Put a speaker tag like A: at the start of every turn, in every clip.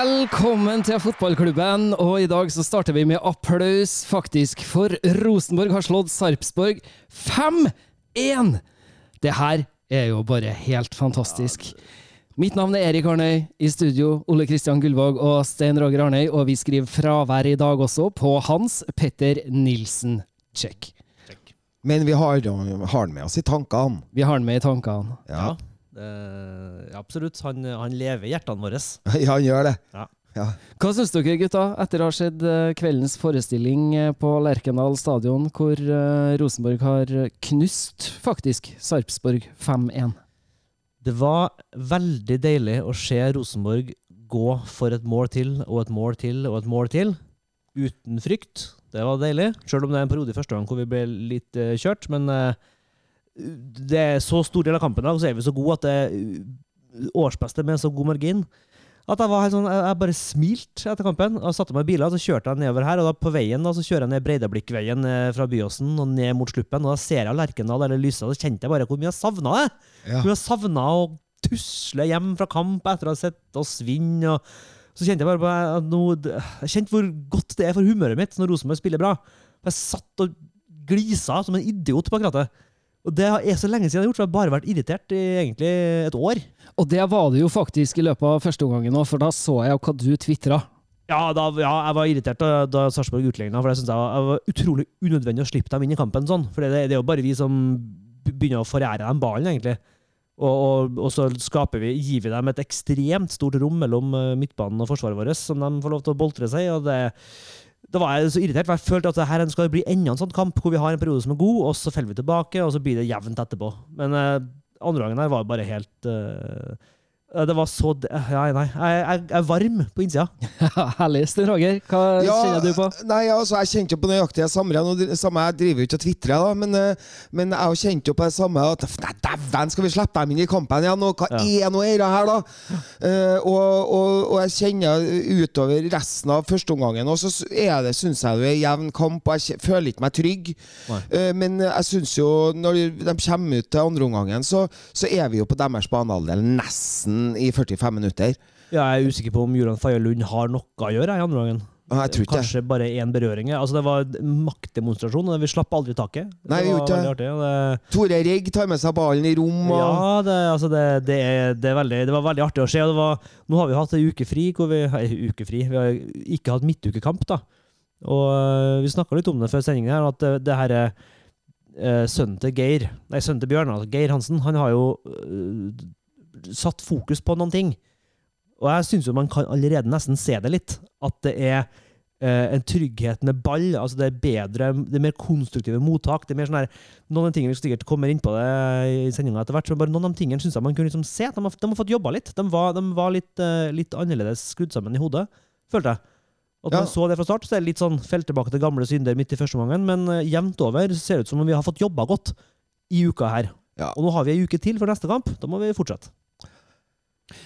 A: Velkommen til fotballklubben, og i dag så starter vi med applaus, faktisk, for Rosenborg har slått Sarpsborg 5-1! Det her er jo bare helt fantastisk. Mitt navn er Erik Arnøy, i studio Ole Kristian Gullvåg og Stein Roger Arnøy, og vi skriver fravær i dag også på Hans Petter Nilsen. Check.
B: Men vi har, har den med oss i tankene.
A: Vi har den med i tankene.
B: Ja,
C: Eh, absolutt. Han, han lever i hjertene våre.
B: ja han gjør det.
C: Ja.
B: Ja.
A: Hva syns dere, gutta, etter å ha sett eh, kveldens forestilling eh, på Lerkendal stadion, hvor Rosenborg har knust, faktisk, Sarpsborg 5-1?
C: Det var veldig deilig å se Rosenborg gå for et mål til og et mål til og et mål til, uten frykt. Det var deilig, sjøl om det er en periode i første gang hvor vi ble litt kjørt. Men eh, det er så stor del av kampen i dag, så er vi så gode at det er årsbeste med så god margin. At jeg var helt sånn, jeg bare smilte etter kampen. og satte meg i bilen, så kjørte jeg nedover her. og da På veien da, så kjører jeg ned Breidablikkveien eh, fra Byåsen og ned mot Sluppen. og Da ser jeg Lerkendal eller Lysa, og så kjente jeg bare hvor mye jeg savna det.
B: Ja.
C: Hvor jeg savna å tusle hjem fra kamp etter å ha sett oss vinne. og Så kjente jeg bare på at nå, jeg kjente hvor godt det er for humøret mitt når Rosenborg spiller bra. Jeg satt og glisa som en idiot på krattet. Og det er så lenge siden jeg har gjort, så jeg har bare vært irritert i egentlig et år.
A: Og det var det jo faktisk i løpet av første førsteomgangen òg, for da så jeg hva du tvitra.
C: Ja, da, ja, jeg var irritert da, da Sarpsborg utligna, for jeg synes det var, var utrolig unødvendig å slippe dem inn i kampen sånn. For det, det er jo bare vi som begynner å forære dem ballen, egentlig. Og, og, og så vi, gir vi dem et ekstremt stort rom mellom eh, midtbanen og forsvaret vårt, som de får lov til å boltre seg i. og det da var jeg så irritert, for jeg følte at det her skal bli enda en sånn kamp hvor vi har en periode som er god, og så faller vi tilbake, og så blir det jevnt etterpå. Men eh, andre gangen her var bare helt eh, Det var så Ja, nei. Jeg, jeg, jeg er varm på innsida.
A: Herlig. Sten Roger, hva kjenner du på?
B: Nei, altså, Jeg kjente jo på nøyaktig det samme. Jeg driver jo ikke og tvitrer, da, men, eh, men jeg kjente jo på det samme at Nei, dæven, skal vi slippe dem inn i kampen igjen? Og hva er nå dette her, da? Uh, og, og, og jeg kjenner utover resten av førsteomgangen, og så er det, syns jeg det er jevn kamp, og jeg føler ikke meg trygg. Eh, men jeg syns jo, når de kommer ut til andreomgangen, så, så er vi jo på deres banehalvdel nesten i 45 minutter.
C: Ja, jeg er usikker på om Julian Faye Lund har noe å gjøre i andre gangen.
B: Jeg tror ikke.
C: Kanskje bare én berøring. Altså, det var maktdemonstrasjon, vi slapp aldri taket.
B: Nei, vi gjorde ikke
C: det
B: Tore Rigg tar med seg ballen i rom. Og,
C: Ja, det, altså det, det, er, det, er veldig, det var veldig artig å se. var, nå har vi hatt ei uke fri vi uke fri, vi har ikke hatt midtukekamp. da. Og øh, Vi snakka litt om det før sendingen, her, at det, det her er øh, sønnen til Geir, nei, sønnen til Bjørn, altså Geir Hansen, han har jo satt fokus på noen ting. Og jeg syns jo man kan allerede nesten se det litt. At det er eh, en trygghet med ball. altså Det er bedre, det er mer konstruktive mottak. det er mer sånn her, Noen av tingene vi sikkert kommer inn på det i sendinga etter hvert, men bare noen av tingene synes jeg man kunne liksom se. at De har, de har fått jobba litt. De var, de var litt, eh, litt annerledes skrudd sammen i hodet, følte jeg. At
B: Ja.
C: man så det fra start, så er det litt sånn felt tilbake til gamle synder midt i første omgangen, men eh, jevnt over ser det ut som om vi har fått jobba godt i uka her.
B: Ja.
C: Og nå har vi ei uke til for neste kamp. Da må vi fortsette.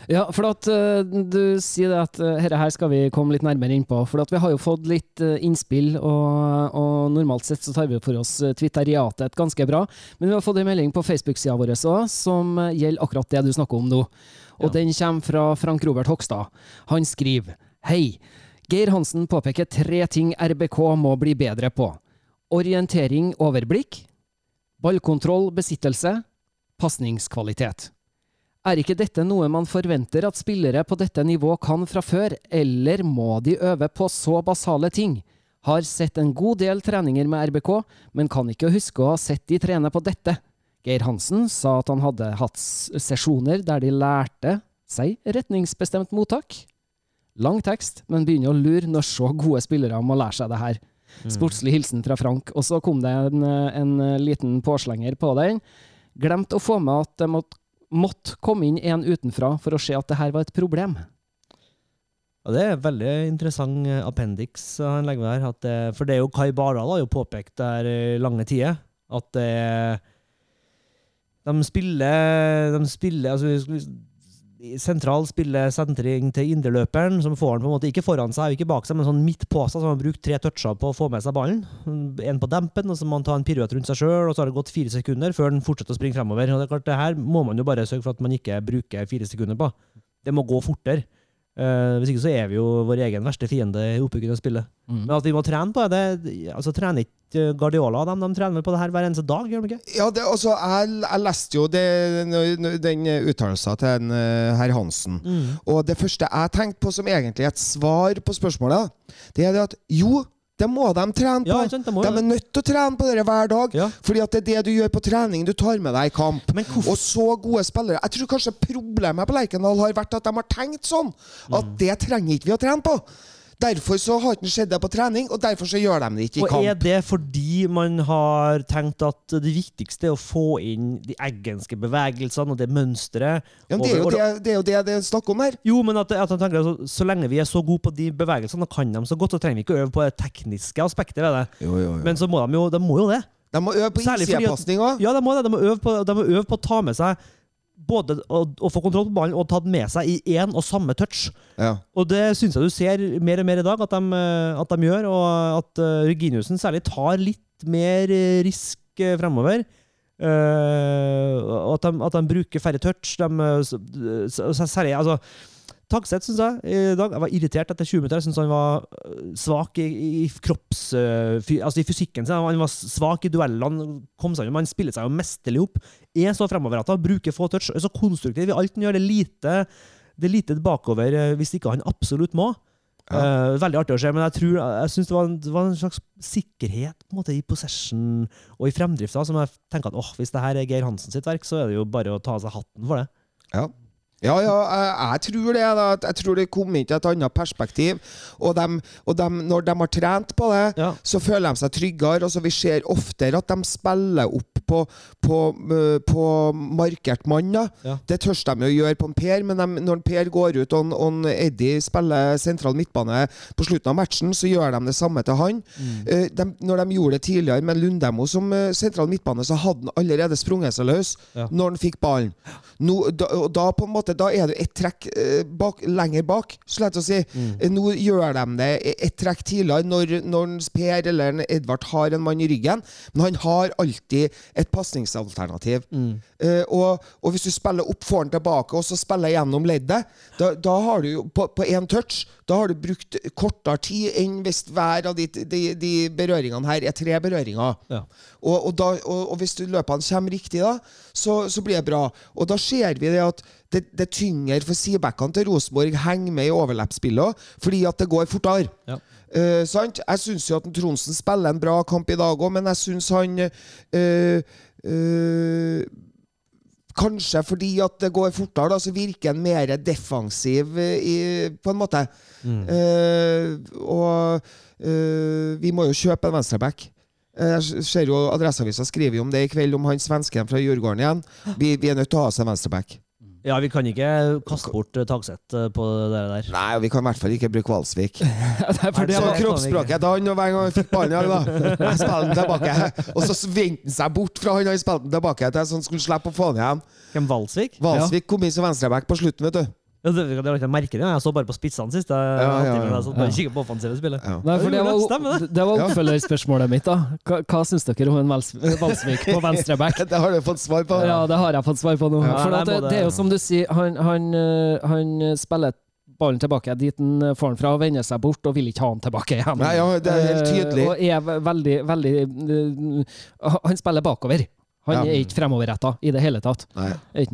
A: Ja, for at uh, du sier det at uh, dette her skal vi komme litt nærmere inn på. For at vi har jo fått litt uh, innspill, og, og normalt sett så tar vi for oss Twitteriatet ganske bra. Men vi har fått en melding på Facebook-sida vår òg som gjelder akkurat det du snakker om nå. Og
C: Ja.
A: den kommer fra Frank Robert Hogstad. Han skriver Hei. Geir Hansen påpeker tre ting RBK må bli bedre på. Orientering, overblikk. Ballkontroll, besittelse. Pasningskvalitet. Er ikke dette noe man forventer at spillere på dette nivå kan fra før, eller må de øve på så basale ting? Har sett en god del treninger med RBK, men kan ikke huske å ha sett de trene på dette. Geir Hansen sa at han hadde hatt sesjoner der de lærte seg retningsbestemt mottak. Lang tekst, men begynner å lure når så gode spillere må lære seg det her. Sportslig hilsen fra Frank. Og så kom det en, en liten påslenger på den. Glemt å få med at det måtte, måtte komme inn en utenfra for å se at det her var et problem.
C: Ja, Det er en veldig interessant eh, appendix han legger med her. Det, for det er jo Kai Bardal har jo påpekt det her i lange tider at det De spiller, de spiller altså, Sentral spiller sentring til indreløperen, som får han på en måte ikke foran seg og ikke bak seg, men sånn midt på seg, han har brukt tre toucher på å få med seg ballen. En på dempen, og så må han ta en piruett rundt seg sjøl, og så har det gått fire sekunder før han fortsetter å springe fremover. Og det er klart, det her må man jo bare sørge for at man ikke bruker fire sekunder på. Det må gå fortere. Eh, hvis ikke så er vi jo vår egen verste fiende i oppbyggingen av spillet.
A: Mm.
C: Men at vi må trene på det, det altså trener ikke Guardiola dem, de trener vel på det her hver eneste dag, gjør de ikke?
B: Ja, det, altså, jeg, jeg leste jo det, den uttalelsen til en, uh, herr Hansen. Og det første jeg tenkte på som egentlig et svar på spørsmålet, det er det at jo, det må de trene på.
C: Ja, sant, de må
B: de er nødt til å trene på det hver dag.
C: Ja.
B: Fordi at det er det du gjør på trening, du tar med deg i kamp.
C: Men
B: Og så gode spillere. Jeg tror kanskje problemet på Lerkendal har vært at de har tenkt sånn. At
C: Mm.
B: det trenger ikke vi å trene på. Derfor så har ikke skjedd det på trening, og derfor så gjør de det ikke i
C: Og er det fordi man har tenkt at det viktigste er å få inn de eggenske bevegelsene og det mønsteret?
B: Ja, men det, er jo det, det er jo det det er snakk om her.
C: Jo, men at, at tenker så, så lenge vi er så gode på de bevegelsene og kan dem så godt, så trenger vi ikke øve på det tekniske aspektet ved det. Men så må de jo, de må jo det.
B: De må øve på innsidepasninga.
C: Ja, de må det. De må øve på, de må øve på å ta med seg både å, å få kontroll på ballen og ta den med seg i én og samme touch.
B: Ja.
C: Og det syns jeg du ser mer og mer i dag at de, eh, at de gjør, og at uh, Reginiussen særlig tar litt mer eh, risk fremover. Uh, at de, at de bruker færre touch. De, særlig, altså Takseth syns jeg i dag Jeg var irritert etter 20 minutter. Jeg syns han var øh, svak i, i kropps... øh, fy, altså i fysikken sin. Han var svak i duellene. Kom seg, han spiller seg jo mesterlig opp. Er så fremoverretta, bruker få touch. Er så konstruktiv i alt han gjør. Det er lite, det er lite bakover øh, hvis ikke han absolutt må. Eh, veldig artig å se, men jeg tror jeg synes det, var en, det var en slags sikkerhet på en måte, i possession og i fremdrifta som jeg tenker at åh, hvis det her er Geir Hansen sitt verk, så er det jo bare å ta av seg hatten for det.
B: Ja. Ja, ja, jeg, jeg tror det. Da. Jeg tror det kom inn til et annet perspektiv. Og, de, og de, når de har trent på det,
C: Ja.
B: så føler de seg tryggere. Altså, vi ser oftere at de spiller opp på, på, øh, på markert mann.
C: Ja.
B: Det tør de å gjøre på en Per, men de, når en Per går ut og, og Eddie spiller sentral midtbane på slutten av matchen, så gjør de det samme til han. Mm. de, når de gjorde det tidligere med Lundemo som eh, sentral midtbane, så hadde han allerede sprunget seg løs
C: Ja.
B: når han fikk ballen. Nå, da, da på en måte Da er det et trekk eh, bak, lenger bak, så lett å si. Mm. Nå gjør de det et trekk tidligere når, når Per eller Edvard har en mann i ryggen, men han har alltid et pasningsalternativ. Eh, og, og hvis du spiller opp, får den tilbake, og så spiller gjennom leddet, da, da har du jo på, på én touch da har du brukt kortere tid enn hvis hver av de, de, de berøringene her er tre berøringer.
C: Ja.
B: Og, og, da, og, og hvis du løpene kommer riktig, da, så, så blir det bra. Og da ser vi det at det, det tyngre for sidebackene til Rosenborg henger med i overlappspillet fordi at det går fortere.
C: Ja.
B: Sant? Jeg syns jo at Tronsen spiller en bra kamp i dag òg, men jeg syns han uh, uh, Kanskje fordi at det går fortere, da, så virker han mer defensiv i, på en måte. Eh, og vi må jo kjøpe en venstreback. Jeg ser jo Adresseavisa skriver jo om det i kveld, om han svensken fra Djurgården igjen. Vi, vi er nødt til å ha oss en venstreback.
C: Ja, vi kan ikke kaste bort uh, Tagseth eh, på det der.
B: Nei, og vi kan i hvert fall ikke bruke Valsvik.
A: det
B: Så
A: var,
B: kroppsspråket til han og hver gang han fikk ballen i dag, da. Jeg spiller den tilbake. Og så vendte han seg bort fra han og spilte den tilbake til så han skulle slippe å få den igjen.
C: Hvem Valsvik?
B: Valsvik kom inn som venstreback på slutten, vet du.
C: Ja, det, det var ikke merke det. Jeg så bare på spissene sist. Jeg,
B: Ja, ja, ja.
C: Jeg så bare kikket på offensive spillet.
B: Ja.
A: Nei, for det var,
C: det stemmer,
A: det var oppfølgerspørsmålet mitt. da. Hva, hva syns dere om en Vals Valsvik på venstreback?
B: Det har du fått svar på.
A: Ja, det har jeg fått svar på nå.
C: Ja,
A: For
C: nei,
A: at det, det er jo som du sier, han, han, øh, han spiller ballen tilbake dit han får den fra, og vender seg bort og vil ikke ha den tilbake igjen.
B: Nei, ja, det er helt
A: Eh,
B: tydelig.
A: Og er veldig, veldig øh, Han spiller bakover. Han
B: Ja.
A: er ikke fremoverretta i det hele tatt.
B: Nei.
A: Er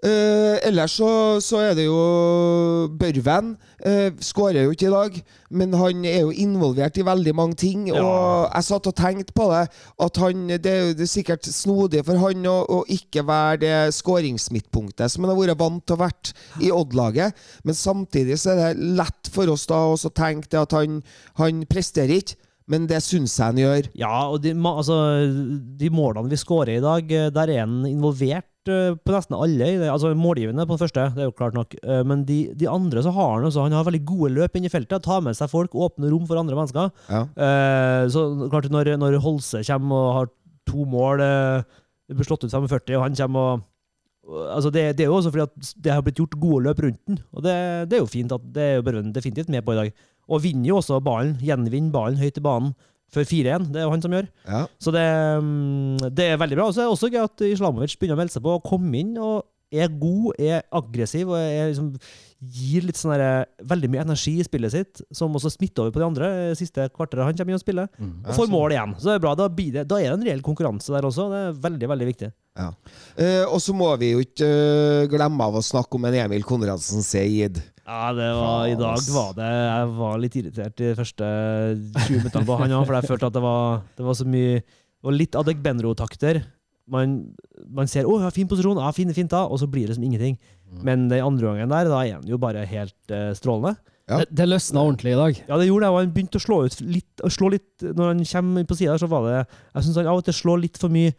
B: Eh, ellers så, så er det jo Børven. Uh, Skårer jo ikke i dag, men han er jo involvert i veldig mange ting.
C: Ja.
B: Og jeg satt og tenkte på det, at han, det er jo det er sikkert snodig for han å, å ikke være det skåringsmidtpunktet som han har vært vant til å vært i Odd-laget. Men samtidig så er det lett for oss da å tenke at han, han presterer ikke. Men det syns jeg han gjør.
C: Ja, og de, altså, de målene vi skårer i dag, eh, der er han involvert på nesten alle. Altså Målgivende på det første, det er jo klart nok. Eh, Men de, de andre så har han også, han har veldig gode løp inn i feltet. Tar med seg folk, åpner rom for andre mennesker.
B: Ja.
C: Eh, Så klart når, når Holse kommer og har to mål, eh, det blir slått ut 45, og han kommer og Altså det, det er jo også fordi at det har blitt gjort gode løp rundt den, og det, det er jo fint. at Det er jo Børven definitivt med på i dag. Og vinner jo også ballen, gjenvinner ballen høyt i banen før 4-1. Det er jo han som gjør.
B: Ja.
C: Så det, mm, det er veldig bra. Og så er det også gøy at Islamovic begynner å melde seg på og komme inn og er god, er aggressiv og er liksom, gir litt sånn derre- veldig mye energi i spillet sitt, som også smitter over på de andre. eh, Siste kvarteret han kommer inn og spiller. Og får mål igjen. Så det er bra. Da, blir det, da er det en reell konkurranse der også. Det er veldig, veldig viktig.
B: Ja. Eh, og så må vi jo ikke eh, glemme av å snakke om en Emil Konradsen Seid.
C: Ja, det var, I dag var det Jeg var litt irritert de første 20 minuttene på han òg, for jeg følte at det var, det var så mye det var litt Adek Benro-takter. Man, man ser 'Å, ja, fin posisjon. Ja, fin, fint da', og så blir det liksom ingenting. Men den andre gangen der, da er han jo bare helt uh, strålende.
B: Ja.
A: Det, det løsna ordentlig i dag.
C: Ja, det gjorde det, og han begynte å slå ut litt, slå litt Når han kommer på sida, så var det Jeg syns han av og til slår litt for mye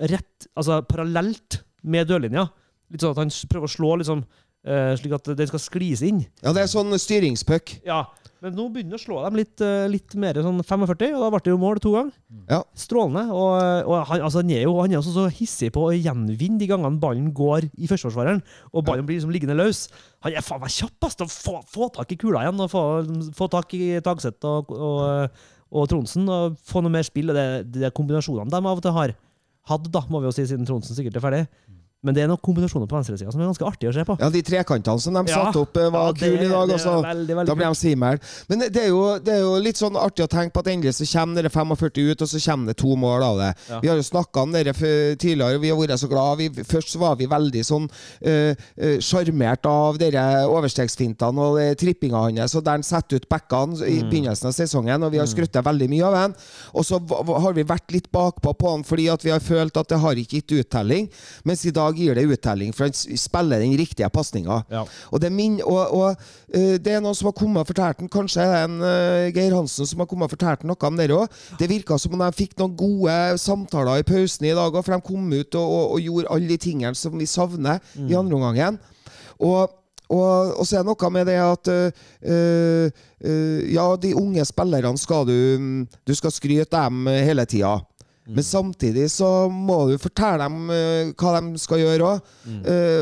C: rett, altså parallelt med dørlinja. Litt sånn at han prøver å slå liksom eh, slik at den skal sklis inn.
B: Ja, det er sånn styringspuck.
C: Ja, men nå begynner det å slå dem litt, eh, litt mer sånn 45, og da ble det jo mål to ganger.
B: Ja.
C: Strålende. Og, og han, altså, han er jo han er også så hissig på å gjenvinne de gangene ballen går i førsteforsvareren, og ballen blir liksom liggende løs. Han er faen meg kjappest til å få, få tak i kula igjen, og få, få tak i Tagseth og, og, og Tronsen, og få noe mer spill. Og det, det er kombinasjonene de av og til har hatt, da, må vi jo si, siden Tronsen sikkert er ferdig. Men det er noen kombinasjoner på venstresida som er ganske artig å se på.
B: Ja, de trekantene som de satte opp, eh, var
C: Ja,
B: kule i dag. Altså.
C: veldig, veldig
B: Da ble de svimmel. Men det er, jo, det er jo litt sånn artig å tenke på at endelig så kommer det 45 ut, og så kommer det to mål av det.
C: Ja.
B: Vi har jo snakka om det tidligere, vi har vært så glad. Vi, først var vi veldig sånn sjarmert eh, sjarmert av dere overstegsfintene og trippinga hans, og der han setter ut backene
C: Mm.
B: i begynnelsen av sesongen, og vi har skrøtt veldig mye av ham. Og så har vi vært litt bakpå på han fordi at vi har følt at det har ikke gitt uttelling, mens i dag gir det uttelling, for han spiller den riktige pasninga.
C: Ja.
B: Og, det, min, og, og eh, det er noen som har kommet og fortalt den, kanskje er det en uh, Geir Hansen som har kommet og fortalt noe om det òg. Det virka som om de fikk noen gode samtaler i pausen i dag òg, for de kom ut og, og, gjorde alle de tingene som vi savner i andre omgangen. Og og, og så er det noe med det at eh, eh, Ja, de unge spillerne skal du mm, Du skal skryte dem hele tida. Men samtidig så må du fortelle dem uh, hva de skal gjøre òg.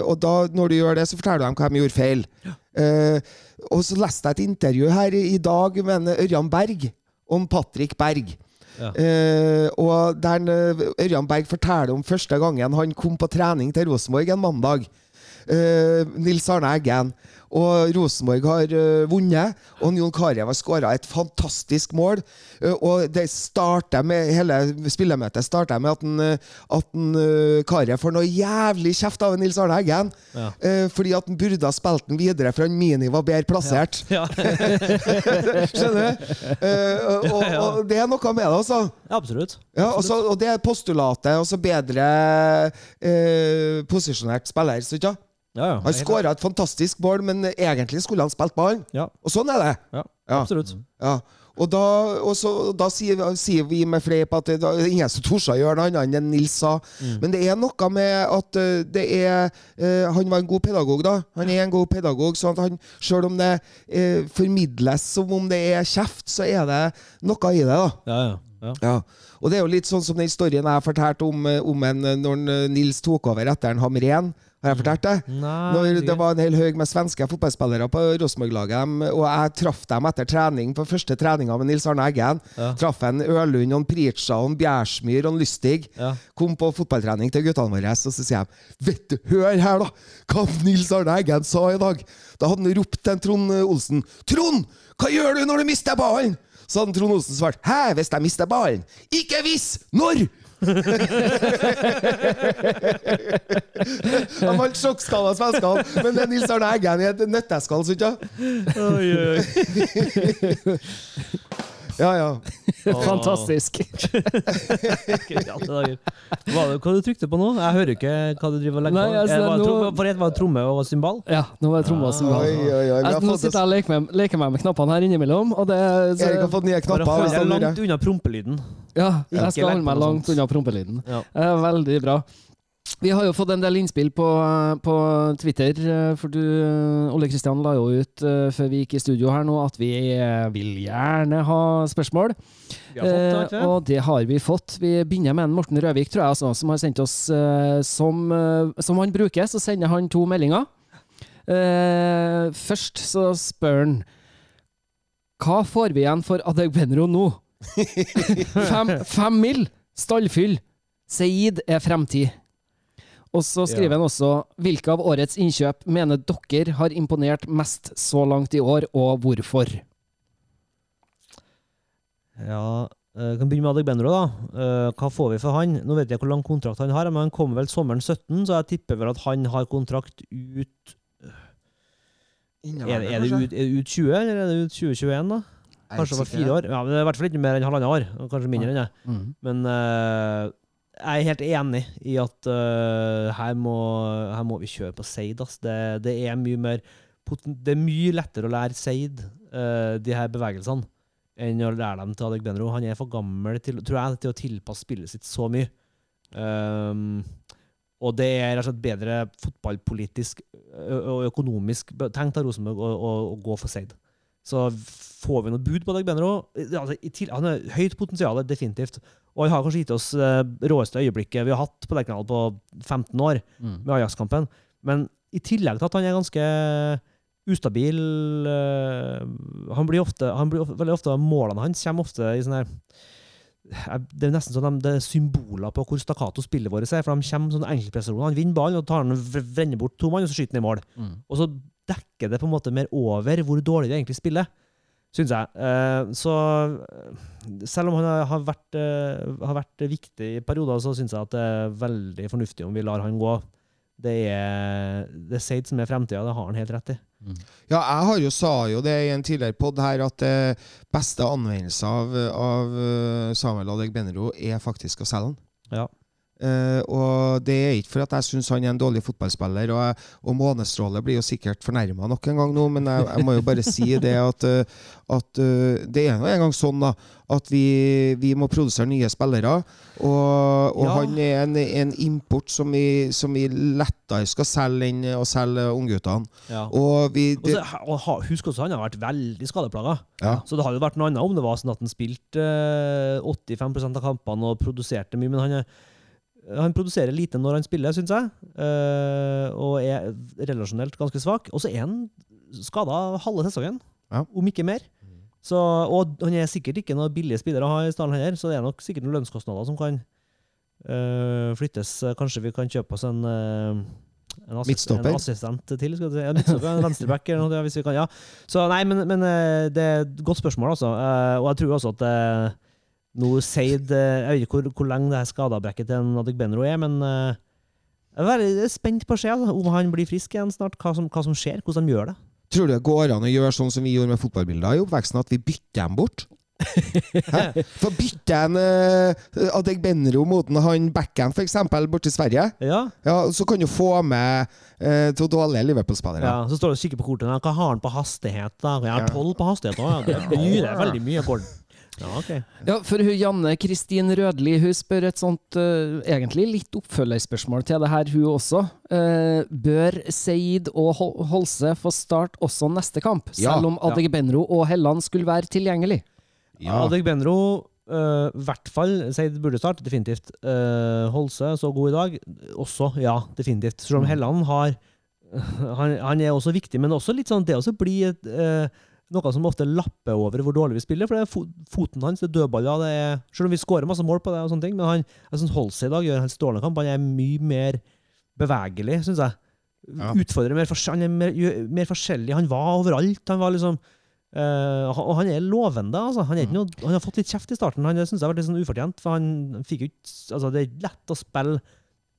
B: og da, når du gjør det, så forteller du dem hva de gjorde feil. Uh, og så leste jeg et intervju her i, dag med Ørjan Berg om Patrick Berg.
C: Ja.
B: Og der Ørjan Berg forteller om første gangen han kom på trening til Rosenborg en mandag. Nils Arne Eggen. Og Rosenborg har uh, vunnet. Og Jon Carew har skåra et fantastisk mål. Uh, og det starter med hele spillemøtet starter med at, en, eh, at en, uh, Carew får noe jævlig kjeft av Nils Arne Eggen.
C: Ja.
B: Fordi at han burde ha spilt den videre, for han Mini var bedre plassert.
C: Ja.
B: Skjønner du? Og, og, det er noe med det, altså.
C: Absolutt.
B: Ja, og, så, og det er postulatet. Altså bedre posisjonert spiller. Så, ikke?
C: Ja, ja.
B: Han skåra et fantastisk mål, men egentlig skulle han spilt ballen.
C: Ja,
B: Og sånn er det.
C: ja,
B: Ja.
C: absolutt.
B: Ja. Og da, og så, da sier, sier vi med fleip at det, er ingen som torde å gjøre noe annet enn Nils sa. Men det er noe med at eh, det er uh, Han var en god pedagog, da. Han er en god pedagog, så at han, selv om det uh, formidles som om det er kjeft, så er det noe i det, da.
C: Ja, ja. Ja.
B: Ja, og det er jo litt sånn som den historien jeg fortalte om, eh, om en, eh, når eh, Nils tok over etter en Hamren. Har jeg fortalt det?
C: Nei,
B: Når det var en hel haug med svenske fotballspillere på Rosenborg-laget, og jeg traff dem etter trening på første treninga med Nils Arne Eggen.
C: Ja.
B: Traff en Ørlund, en pritsa, en Bjærsmyr og en Lystig.
C: Ja.
B: Kom på fotballtrening til guttene våre, og så sier jeg Vet du, hør her, da! Hva Nils Arne Eggen sa i dag! Da hadde han ropt til Trond Olsen. Trond! Hva gjør du når du mister ballen? Så hadde Trond Olsen svart Hæ, hvis jeg mister ballen? Ikke hvis! Når? Han var sjokkskada svenskene, men det er Nils Arne Eggen i et nøtteskall, syns jeg. Ja, ja.
A: Fantastisk.
C: Hva, det- hva du trykte på nå? Jeg hører ikke hva du driver og legger
A: Nei,
C: på.
A: altså,
C: Eh, var det
A: nå-
C: for ett var det tromme og symbal?
A: Ja, nå var det tromme og var
B: Oi, oi, oi. Vi
A: Nå sitter jeg og leker med, leker meg med knappene her innimellom, og det så,
B: Erik har fått nye
C: Bare
B: knapper.
C: hold
B: er
C: deg langt unna prompelyden.
A: Ja, jeg skal holde meg langt unna prompelyden.
C: Ja.
A: Eh, Veldig bra. Vi har jo fått en del innspill på, på Twitter, eh, for du, Ole Kristian, la jo ut eh, før vi gikk i studio her nå at vi eh, vil gjerne ha spørsmål.
C: Vi har fått det,
A: Eh, og det har vi fått. Vi begynner med en Morten Røvik, tror jeg, altså, som har sendt oss eh, som, eh, som han bruker, så sender han to meldinger. Eh, først så spør han Hva får vi igjen for Adegbenro nå? fem, fem mil, stallfyll. Seid er fremtid. Og så skriver
C: Ja.
A: han også hvilke av årets innkjøp mener dere har imponert mest så langt i år, og hvorfor?
C: Ja, vi kan begynne med Adek Benro. da. Eh, hva får vi for han? Nå vet jeg hvor lang kontrakt han har, men han kommer vel sommeren 17, så jeg tipper vel at han har kontrakt ut Er, er, det, ut, er det ut 20, eller er det ut 2021, da? Kanskje over fire år? Ja, men det er i hvert fall ikke mer enn halvannet år. Kanskje mindre enn det.
A: Mm.
C: Men eh, jeg er helt enig i at uh, her, må, her må vi kjøre på Seid. Det, det, er mye mer det er mye lettere å lære Seid, uh, de her bevegelsene, enn å lære dem til Adegbenro. Han er for gammel til, tror jeg, til å tilpasse spillet sitt så mye. Um, og det er rett og slett bedre fotballpolitisk og økonomisk tenkt av Rosenborg å, å, å gå for Seid. Så får vi noe bud på Adegbenro altså, Han har høyt potensial, definitivt. Og han har kanskje gitt oss det råeste øyeblikket vi har hatt på Lerkendal på 15 år,
A: Mm.
C: med Ajax-kampen. Men i tillegg til at han er ganske ustabil eh, Han blir ofte, han blir ofte, veldig ofte Målene hans kommer ofte i sånn her det er nesten sånn de, det er symboler på hvor stakkato spillet vårt er. For de kommer sånne enkeltprestasjoner. Han vinner ballen og tar den, vender bort to mann, og så skyter han i mål.
A: Mm.
C: Og så dekker det på en måte mer over hvor dårlig vi egentlig spiller, syns jeg. Eh, så eh, selv om han har- vært, eh, har vært viktig i perioder, så syns jeg at det er veldig fornuftig om vi lar han gå. Det er, det Seid som er fremtida, det har han helt rett i.
B: Ja, jeg har jo sa jo det i en tidligere pod her, at det beste anvendelse av, av Samuel Adegbenro er faktisk å selge han.
C: Ja.
B: Eh, og det er ikke for at jeg syns han er en dårlig fotballspiller, og, og Månestråle blir jo sikkert fornærma nok en gang nå, men jeg, jeg må jo bare si det at, eh, at uh, det er nå en gang sånn da, at vi, vi må produsere nye spillere. Og, og
C: Ja.
B: han er en, en import som vi, som vi lettere skal selge enn å selge ungguttene. Og vi
C: Og så, husk også, han har vært veldig skadeplaga.
B: Ja.
C: Så det hadde vært noe annet om det var sånn at han spilte eh, 85% av kampene og produserte mye, men han, er, han produserer lite når han spiller, syns jeg. Uh, og er relasjonelt ganske svak. Og så er han skada halve sesongen,
B: Ja.
C: om ikke mer. Så, og han er sikkert ikke noe billig spiller å ha i stallen heller, så det er nok sikkert noen lønnskostnader som kan uh, flyttes. Kanskje vi kan kjøpe oss en uh, en, assist, en assistent til, skal du si. Ja, en venstreback eller noe, hvis vi kan. Ja. Så nei, men, men det er et godt spørsmål, altså. Og jeg tror også at nå Seid eh, Jeg vet ikke hvor, hvor lenge det her skadabrekket til Nadik Benro er, men eh, jeg er spent på å se altså, om han blir frisk igjen snart, hva som, hva som skjer, hvordan de gjør det.
B: Tror du det går an å gjøre sånn som vi gjorde med fotballbilder i oppveksten, at vi bytter dem bort? Hæ? For bytter en uh, Adegbenro mot en han Backhand, f.eks., borti Sverige,
C: Ja,
B: ja, så kan du få med uh, to dårlige Liverpool-spillere.
C: ja. Så står det og kikker på kortet. Hva har han på hastighet? da? Jeg har tolv på hastighet òg. Ja. Det er veldig mye. Gordon. Ja, okay.
A: Ja, for hun Janne Kristin Rødli hun spør et sånt uh, egentlig litt oppfølgerspørsmål til det her, hun også. Uh, bør Seid og Hol- Holse få starte også neste kamp,
B: Ja,
A: selv om
C: ja.
A: Adegbenro og Helland skulle være tilgjengelig?
B: Ja.
C: Adegbenro, uh, i hvert fall. Seid burde starte, definitivt. Uh, Holse, så god i dag. Også, ja, definitivt. Selv om
B: Mm.
C: Helland har han, han er også viktig, men også litt sånn det også blir et, eh, noe som ofte lapper over hvor dårlig vi spiller. For det er fo foten hans, det er dødballer. Det er, selv om vi skårer masse mål på det, og sånne ting, men han, jeg synes Holse i dag gjør en helt strålende kamp. Han er mye mer bevegelig, syns jeg.
B: Ja.
C: Utfordrer mer, han er mer, mer forskjellig. Han var overalt. Han var liksom eh, og han er lovende, altså. Han, er ikke noe, han har fått litt kjeft i starten. Han syns jeg har vært litt sånn ufortjent. For han fikk ut, Altså, det er ikke lett å spille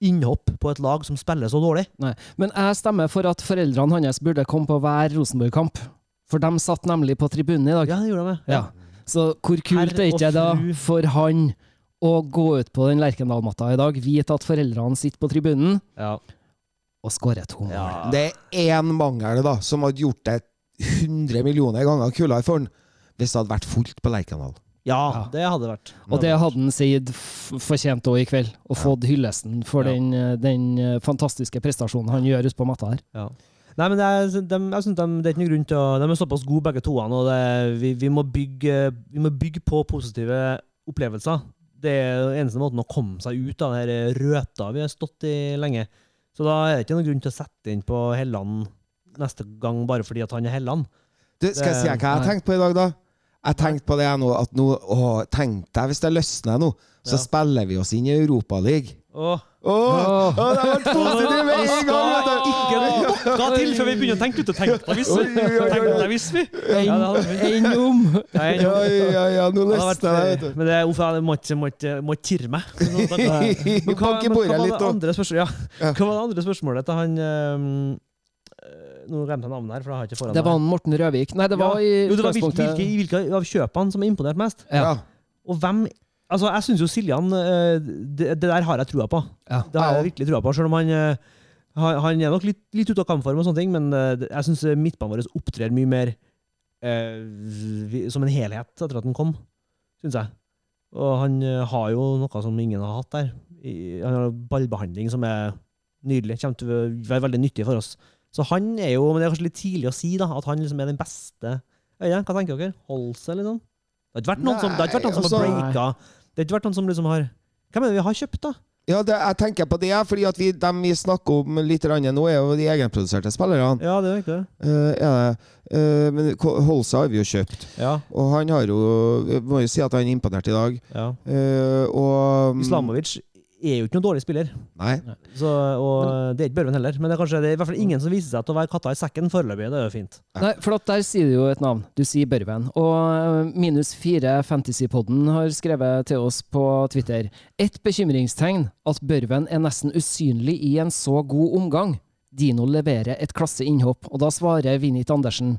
C: innhopp på et lag som spiller så dårlig.
A: Nei. Men jeg stemmer for at foreldrene hans burde komme på hver Rosenborg-kamp. For de satt nemlig på tribunen i dag.
C: Ja, det gjorde de.
A: Ja. Så hvor kult er ikke det da for han å gå ut på den Lerkendal-matta i dag, vite at foreldrene sitter på tribunen
C: Ja.
A: og skårer to mål?
C: Ja.
B: Det er én mangel da, som hadde gjort det 100 millioner ganger kulere for han, hvis det hadde vært fullt på Lerkendal.
C: ja,
A: Ja.
C: det hadde vært.
A: Og det hadde han Seid fortjent òg i kveld, og fått hyllesten for
C: Ja.
A: den, eh, den eh, fantastiske prestasjonen han gjør ute på matta her.
C: Ja. Nei, men det er, de, jeg synes de, det er ikke noen grunn til å De er såpass gode begge to, og det, vi, vi, må bygge, vi må bygge på positive opplevelser. Det er den eneste måten å komme seg ut av den røta vi har stått i lenge. Så da er det ikke noen grunn til å sette inn på Helland neste gang bare fordi at han er Helland.
B: Du, skal jeg si hva jeg
A: har
B: tenkt på i dag, da? Jeg tenkte på det nå, at nå Å, tenk deg hvis det løsner nå, så
C: Ja.
B: spiller vi oss inn i Europaligaen.
C: Å,
B: oh. oh, oh. det vært positivt med en gang!
C: Noe til før vi begynner å tenke ut og tenke deg hvis vi.
B: Oi, oi, oi,
C: Tenk
B: oi.
C: deg hvis vi. Ja, det hadde vi.
A: Enn om
B: Ja, ja, ja, nå leste jeg det, vet du.
C: men det, uff, jeg må ikke, tirre meg. Men hva,
B: Bank
C: men hva
B: bordet
C: var
B: litt,
C: det andre? Ja. Hva var det andre spørsmålet til han ehm, eh, Nå glemte jeg navnet her, for jeg har ikke foran
A: Det var han Morten Røvik. Nei, det var i
C: Jo, det var hvilke, hvilke, hvilke av kjøpene som har imponert mest.
A: Ja.
B: Ja.
C: Og hvem Altså, jeg syns jo Siljan eh, det, det der har jeg trua på.
A: Ja.
C: Det har jeg virkelig trua på, selv om han eh, han han er nok litt, litt ute av kampform, og sånne ting, men eh, jeg syns midtbanen vår opptrer mye mer eh, vi- som en helhet etter at han kom, syns jeg. Og han eh, har jo noe som ingen har hatt der. I, han har ballbehandling som er nydelig. Kommer til å være veldig nyttig for oss. Så han er jo Men det er kanskje litt tidlig å si da, at han liksom er den beste øya. Hva tenker dere? Holse, liksom? Det har ikke vært noen som, det har ikke vært noen som har
B: Nei,
C: breaka Det har ikke vært noen som liksom har Hvem er det vi har kjøpt, da?
B: Ja, det, jeg tenker på det, fordi at vi, dem vi snakker om litt nå, er jo de egenproduserte spillerne.
C: Ja, det er riktig.
B: Er det. Eh, men Holsa har vi jo kjøpt,
C: Ja.
B: og han har jo Vi må jo si at han er imponert i dag.
C: ja.
B: Uh, og
C: Islamovic er jo ikke noen dårlig spiller,
B: Nei.
C: så, og det er ikke Børven heller. Men det er kanskje det er i hvert fall ingen som viser seg til å være katta i sekken foreløpig. Det er jo fint.
A: Nei, for at der sier du jo et navn. Du sier Børven. Og eh, minus fire Fantasypodden har skrevet til oss på Twitter. Et bekymringstegn at Børven er nesten usynlig i en så god omgang. Dino leverer et klasse innhopp, og da svarer Vinit Andersen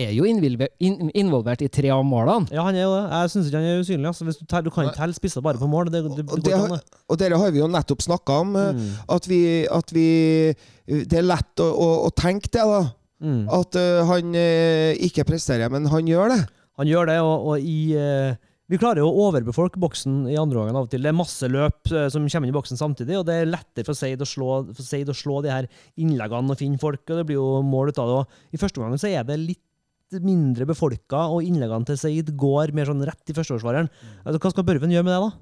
A: er jo innvilve- in, involvert i tre av målene.
C: Ja, han er jo det. Jeg syns ikke han er usynlig. Altså. Hvis du, tar, du kan ikke telle spisser bare på mål. Det, det, det,
B: Og det har-. Og dere har vi jo nettopp snakka om. eh,
C: Mm.
B: At, vi, at vi Det er lett å, å, å tenke det, da.
C: Mm.
B: At uh, han eh, ikke presterer, men han gjør det.
C: Han gjør det, og, og i uh, Vi klarer jo å overbefolke boksen i andre omgang av og til. Det er masse løp som kommer inn i boksen samtidig, og det er lettere for Seid å slå, for Seid å slå de her innleggene og finne folk, og det blir jo mål ut av det. Og I første omgang så er det litt mindre befolka, og innleggene til Seid går mer sånn rett i førsteårsvareren. Altså, hva skal Børven gjøre med det, da?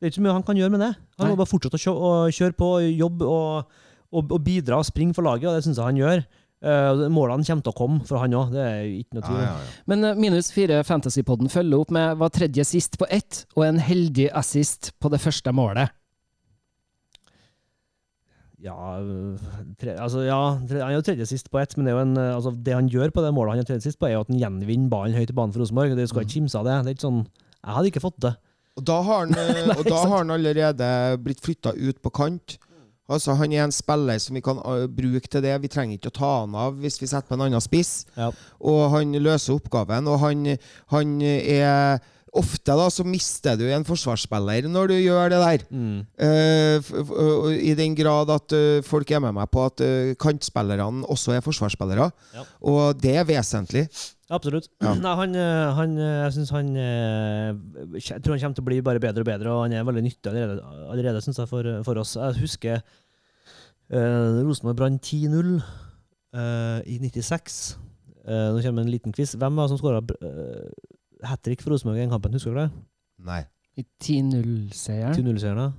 C: Det er ikke så mye han kan gjøre med det. Han
A: Nei.
C: må bare fortsette å kjøre, å kjøre på, jobbe og, og, og bidra og springe for laget, og det syns jeg han gjør. Uh, målene kommer til å komme for han òg, det er ikke noe tvil. om.
A: Men eh, minus fire Fantasypodden følger opp med var tredje sist på ett, og en heldig assist på det første målet.
C: Ja, tre, altså, ja tre, Han er jo tredje sist på ett, men det, en, øh, altså, det han gjør på det målet han er tredje sist på, er jo at han gjenvinner ballen høyt i banen for Rosenborg. Du skal ikke kimse av det. det er ikke sånn, jeg hadde ikke fått det.
B: Og da har han, Nei, og da har han allerede blitt flytta ut på kant. Altså Han er en spiller som vi kan eh, bruke til det. Vi trenger ikke å ta han av hvis vi setter på en annen spiss.
C: Ja.
B: Og han løser oppgaven. Og han, han er Ofte da så mister du en forsvarsspiller når du gjør det der.
C: Mm.
B: Og I den grad at uh, folk er med meg på at uh, kantspillerne også er forsvarsspillere.
C: Ja.
B: Og det er vesentlig.
C: Absolutt.
B: Ja.
C: Nei, han, han Jeg han Jeg tror han kommer til å bli bare bedre og bedre, og han er veldig nyttig allerede, allerede synes jeg, for, for oss. Jeg husker uh, Rosenborg brant 10-0 øh, i 96. Eh, nå kommer en liten quiz. Hvem var det som skåra uh, hat trick for Rosenborg i den kampen? Husker du det?
B: Nei.
A: I 10-0-seieren.
C: 10-0-seieren, da?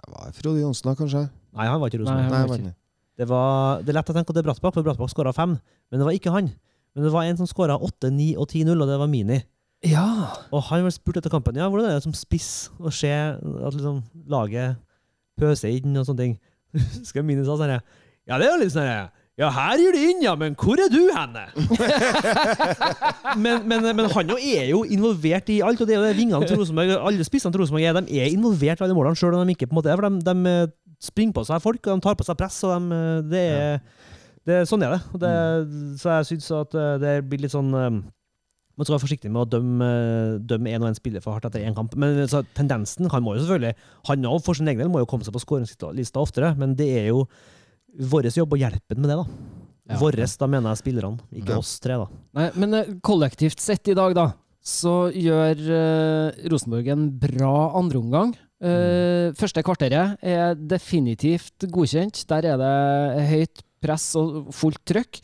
B: Det var Frode Johnsen, da, kanskje?
C: Nei, han var ikke Rosenborg.
A: Nei,
B: var ikke.
C: Det, var, det er lett å tenke at det er Brattbakk, for Brattbakk skåra fem. Men det var ikke han. Men det var en som skåra åtte, ni og 10-0, og det var Mini.
A: Ja!
C: Og han ble spurt etter kampen ja, hvordan er det som spiss å se at liksom laget pøser inn og sånne ting. Husker Mini sa sånn her, Ja, det er jo litt sånn her, Ja, her gir de inn, ja, men hvor er du henne? men, men, men han er jo involvert i alt, og det er jo det vingene til Rosenborg Alle spissene til Rosenborg er, de er involvert i alle målene, sjøl om de ikke på en måte er for de, de eh, springer på seg folk, og de tar på seg press, og de, eh, det er det, Sånn er det. Det så jeg syns at eh, det blir litt sånn man skal være forsiktig med å dømme, dømme en og en spiller for hardt etter én kamp. Men så, tendensen Han må jo selvfølgelig Han også for sin egen del må jo komme seg på skåringslista oftere, men det er jo vår jobb å hjelpe ham med det. da.
A: Ja.
C: Våres, da mener jeg spillerne, ikke
B: Ja.
C: oss tre. da.
A: Nei, men eh, kollektivt sett i dag, da, så gjør uh, Rosenborg en bra andreomgang. Uh, Første kvarteret er definitivt godkjent. Der er det høyt press og fullt trøkk.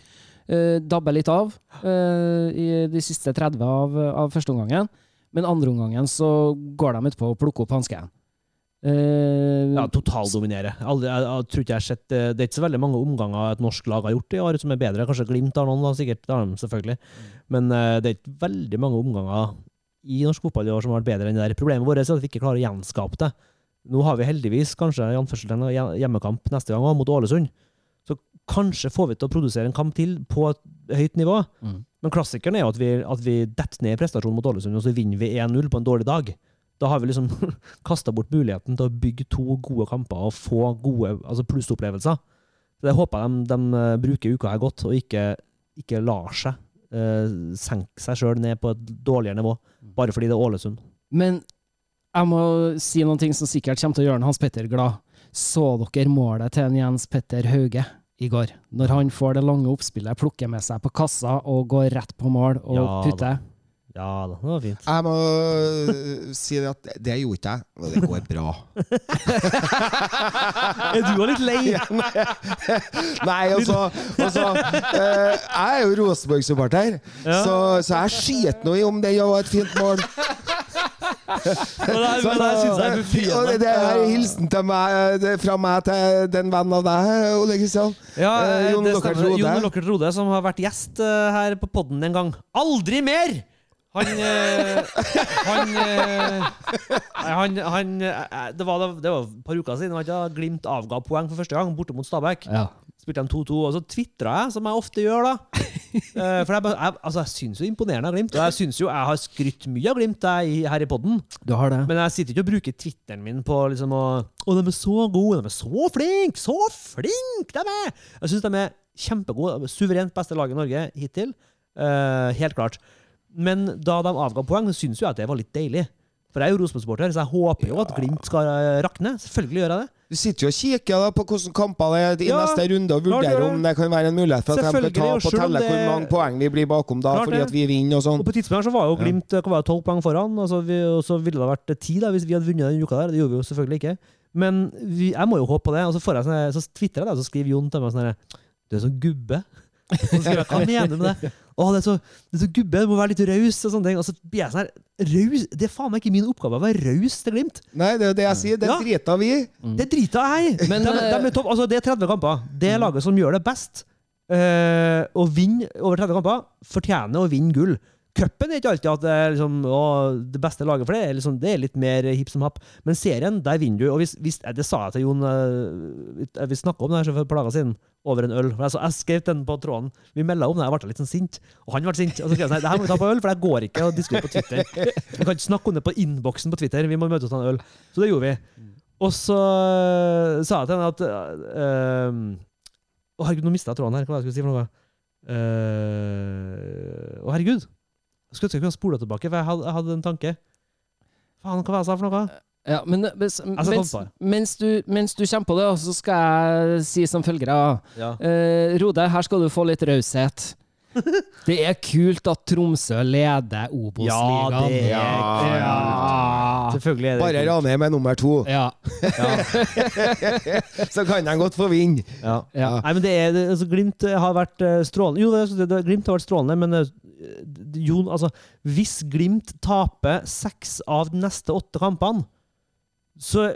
A: Uh, dabber litt av uh, i de siste 30 av, av førsteomgangen. Men andreomgangen så går de utpå og plukker opp hansken. Uh,
C: Ja, Totaldominere. Jeg, jeg, tror ikke jeg har sett, eh, det er ikke så veldig mange omganger et norsk lag har gjort i år som er bedre. Kanskje Glimt har noen, da, sikkert. Det har de selvfølgelig. Men uh, det er ikke veldig mange omganger i norsk fotball i år som har vært bedre enn det der. Problemet vårt er at vi ikke klarer å gjenskape det. Nå har vi heldigvis kanskje anførselstegn, hjemmekamp neste gang også, mot Ålesund. Så kanskje får vi til å produsere en kamp til på et høyt nivå.
A: Mm.
C: Men klassikeren er jo at vi, at vi detter ned i prestasjonen mot Ålesund, og så vinner vi 1-0 på en dårlig dag. Da har vi liksom kasta bort muligheten til å bygge to gode kamper og få gode altså plussopplevelser. Så Det håper jeg de, de eh, bruker uka her godt, og ikke, ikke lar seg uh, senke seg sjøl ned på et dårligere nivå, bare fordi det er Ålesund.
A: Men jeg må si noen ting som sikkert kommer til å gjøre Hans Petter glad. Så dere målet til en Jens Petter Hauge i går? Når han får det lange oppspillet, plukker med seg på kassa og går rett på mål og
C: Ja da. Ja da, det var fint.
B: Jeg må øh, si det at det gjorde ikke jeg, og det går bra.
C: Er du òg litt lei?
B: Nei, altså, altså øh, Jeg er jo Rosenborg-supporter,
C: Ja.
B: så, så jeg skiter nå i om det var et fint mål.
C: Men det, det syns jeg er befriende.
B: det her er hilsen til meg, det er fra meg til den vennen av deg, Ole Kristian.
C: Ja,
B: Eh, Jon
C: Lokkert
B: Lockert. Rode.
C: Rode, som har vært gjest eh, her på podden en gang. Aldri mer! Han eh, Han eh, Han, han eh, det, var, det var et par uker siden var Glimt avga poeng for første gang, borte mot Stabæk.
A: Ja.
C: Spilte de 2-2, og så tvitra jeg, som jeg ofte gjør, da. Eh, for jeg, jeg, altså, jeg syns jo imponerende av Glimt, og jeg syns jo jeg har skrytt mye av Glimt jeg, her i
A: det?
C: Men jeg sitter ikke og bruker Twitteren min på liksom å Å, de er så gode, de er så flinke, så flinke de er! Jeg syns de er kjempegode. Suverent beste lag i Norge hittil. Eh, helt klart. Men da de avga poeng, syns jo jeg at det var litt deilig. For jeg er jo Rosenborg-supporter, så jeg håper jo at Glimt skal eh, rakne. Selvfølgelig gjør jeg det.
B: Du sitter jo og kikker da på hvordan kamper det er i
C: Ja,
B: neste runde, og vurderer om det kan være en mulighet for at de kan ta
C: og
B: på telle hvor mange poeng vi blir bakom da, fordi at vi vinner og sånn.
C: Og på tidspunktet så var jo Glimt kan være tolv poeng foran, og så, vi, og så ville det vært ti da, hvis vi hadde vunnet den uka der. Det gjorde vi jo selvfølgelig ikke. Men vi, jeg må jo håpe på det. Og så, får jeg sånne, så twitterer jeg det, og så skriver Jon til meg sånn her Du er så gubbe. Og så skriver jeg, Hva mener du med det? Å, det er så, det er så gubbe, du må være litt raus og sånne ting. Og så blir jeg sånn her Raus? Det er faen meg ikke min oppgave å være raus til Glimt.
B: Nei, det er jo det jeg sier. Det
C: Ja.
B: driter vi i.
C: Det driter jeg i!
A: Men,
C: de, de
A: eh,
C: er topp. Altså, det er 30 kamper. Det er laget som gjør det best, eh, å vinne over 30 kamper, fortjener å vinne gull. Cupen er ikke alltid at det er liksom, å, det beste laget, for det er, liksom, det er litt mer hipp som happ. Men serien, der vinner du. Og hvis, hvis, det sa jeg til Jon eh, Vi snakka om det her for et par dager siden, over en øl. Jeg, så, jeg skrev den på tråden. Vi melda om det, jeg ble litt sånn sint. Og han ble sint. Og så skrev jeg sånn, det her må vi ta på øl, for det går ikke å diskutere på Twitter. Vi kan ikke snakke om det på innboksen på Twitter. Vi må møtes og ta en øl. Så det gjorde vi. Og så øh, sa jeg til henne at øh, Å, herregud, nå mista jeg tråden her. Hva var det jeg skulle si for noe? Uh, Å, herregud. Jeg kunne ikke spole tilbake, for jeg hadde, jeg hadde en tanke. Faen, hva var det jeg sa for noe?
A: Ja, men mens,
C: skal
A: mens, mens, du, mens du kommer på det, så skal jeg si som følger
C: Ja.
A: Eh, Rode, her skal du få litt raushet. Det er kult at Tromsø leder Obos-ligaen.
C: Ja, det er
B: Ja,
A: ja.
C: Selvfølgelig er det
B: Bare Ranheim er nummer to,
A: ja.
B: så kan de godt få vinne.
C: Ja.
A: Ja.
C: Nei, men det er, altså, Glimt har vært eh, strålende. Jo, det, det, Glimt har vært strålende, men eh, Jon, altså, hvis Glimt taper seks av de neste åtte kampene, så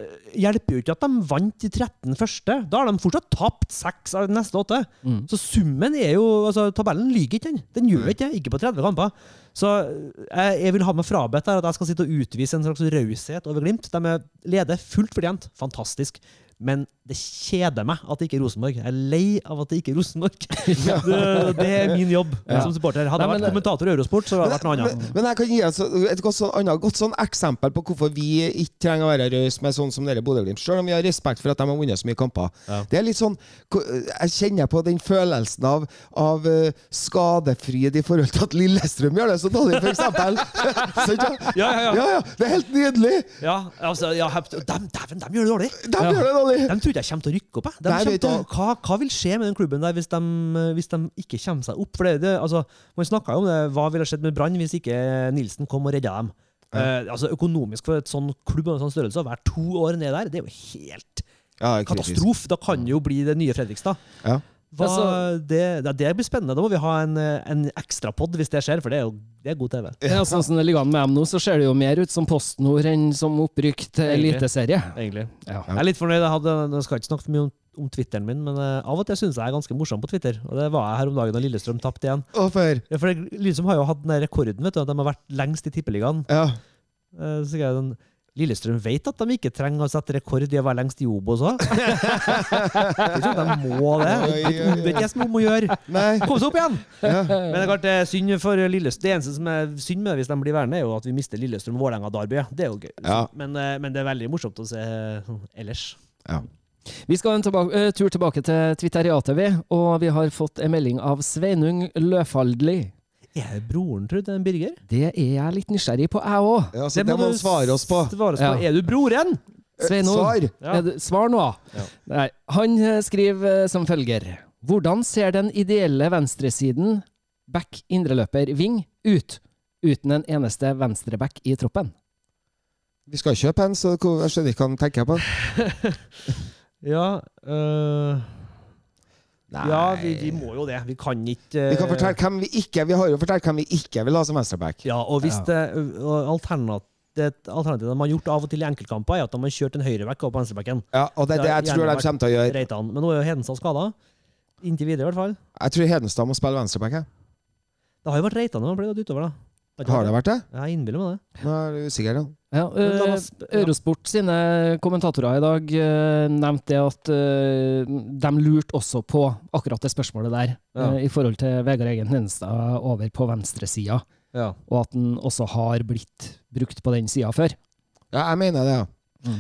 C: hjelper jo ikke at de vant de 13 første. Da har de fortsatt tapt seks av de neste åtte.
A: Mm.
C: Så summen er jo altså Tabellen lyver ikke, den. Den gjør ikke det. Ikke på 30 kamper. Så jeg, jeg vil ha meg frabedt her at jeg skal sitte og utvise en slags raushet over Glimt. De er- leder fullt fortjent. Fantastisk. Men det kjeder meg at det ikke er Rosenborg. Jeg er lei av at det ikke er Rosenborg. Det, det er min jobb
A: Ja.
C: som supporter. Hadde jeg vært kommentator i Eurosport, så hadde det vært noe annet.
B: men jeg kan gi altså, et godt, sånn, annet godt sånn eksempel på hvorfor vi ikke trenger å være rause med sånn som dere Bodø-Glimt, selv om vi har respekt for at de har vunnet så mye kamper.
C: Ja.
B: Det er litt sånn Jeg kjenner på den følelsen av, av eh, skadefryd i forhold til at Lillestrøm gjør det så dårlig, for eksempel. Ja?
C: Ja, ja, ja.
B: ja, ja. Det er helt nydelig!
C: Ja, altså, ja, dem, dæven, dem gjør det dårlig!
B: De gjør det dårlig!
C: De tror ikke jeg kommer til å rykke opp. Jeg. De
B: Nei,
C: å, hva, hva vil skje med den klubben der hvis de, hvis de ikke kommer seg opp? For det, det, altså, Man snakka jo om det, hva ville skjedd med Brann hvis ikke Nilsen kom og redda dem. Eh, altså Økonomisk for et sånn klubb av en sånn størrelse å være to år ned der, det er jo helt
B: Ja,
C: katastrofe. Da kan det jo bli det nye Fredrikstad.
B: Ja.
C: Hva,
A: Altså-
C: det, det, det blir spennende. Da må vi ha en, eh, en ekstrapod hvis det skjer, for det er jo det er god TV.
A: Ja, sånn som det ligger an med dem nå, så ser det jo mer ut som PostNord enn som opprykk til eliteserie.
C: Egentlig.
A: Ja.
C: Jeg er litt fornøyd. Jeg, hadde, jeg skal ikke snakke for mye om, om Twitteren min, men eh, av og til syns jeg er ganske morsom på Twitter. Og det var jeg her om dagen da Lillestrøm tapte igjen.
B: Hvorfor?
C: Ja, for Lillestrøm har jo hatt den rekorden, vet du, at de har vært lengst i Tippeligaen.
B: Ja.
C: Eh, Så jeg den Lillestrøm vet at de ikke trenger å sette rekord i å være lengst i Obos òg. de må det.
B: at de må
C: Det er ikke som om å gjøre. Kom seg opp igjen!
B: Ja.
C: Men det er klart det er synd for Lillestrøm. Det eneste som er synd med det hvis de blir værende, er jo at vi mister Lillestrøm-Vålerenga-Derby. Det er jo gøy.
B: Ja.
C: Men, eh, men det er veldig morsomt å se sånn ellers.
B: Ja.
A: Vi skal en tilbake, eh, tur tilbake til Twitteriatet, vi. Og vi har fått en melding av Sveinung Løfaldli.
C: Er det broren, tror du, Birger?
A: Det er jeg litt nysgjerrig på, jeg òg.
B: Ja, så det må
C: du
B: svare oss på.
C: svare oss på.
A: Ja.
C: Er du broren?
A: Sveino,
B: Svar.
C: Ja.
A: svar nå.
C: Ja.
A: Nei, han eh, skriver eh, som følger. Hvordan ser den ideelle venstresiden, back, indreløper, ving, ut uten en eneste venstreback i troppen?
B: Vi skal kjøpe en, så jeg skjønner ikke hva han tenker på.
C: Ja øh,
B: Nei.
C: Ja, vi, vi må jo det. Vi kan ikke
B: Vi kan fortelle hvem vi ikke Vi har jo fortalt hvem vi ikke vil ha som venstreback.
C: Ja, og hvis
A: Ja.
C: det alternat, det alternativet de har gjort av og til i enkeltkamper, er at de har kjørt en høyreback opp på venstrebacken.
B: Ja, og det er det jeg tror de kommer til å gjøre.
C: Reitan. Men nå er jo Hedenstad skada. Inntil videre, i hvert fall.
B: Jeg tror Hedenstad må spille venstreback.
C: Det har jo vært Reitan han ble gått utover, da.
B: Har det vært det?
C: Ja, Jeg innbiller meg det.
B: Nå er du usikker. Ja.
A: Ja, eh,
C: ja.
A: Eurosport sine kommentatorer i dag eh, nevnte det at eh, de lurte også på akkurat det spørsmålet der,
C: Ja.
A: i forhold til Vegard Egen Henstad over på venstresida,
C: Ja.
A: og at den også har blitt brukt på den sida før.
B: ja, jeg mener det, ja.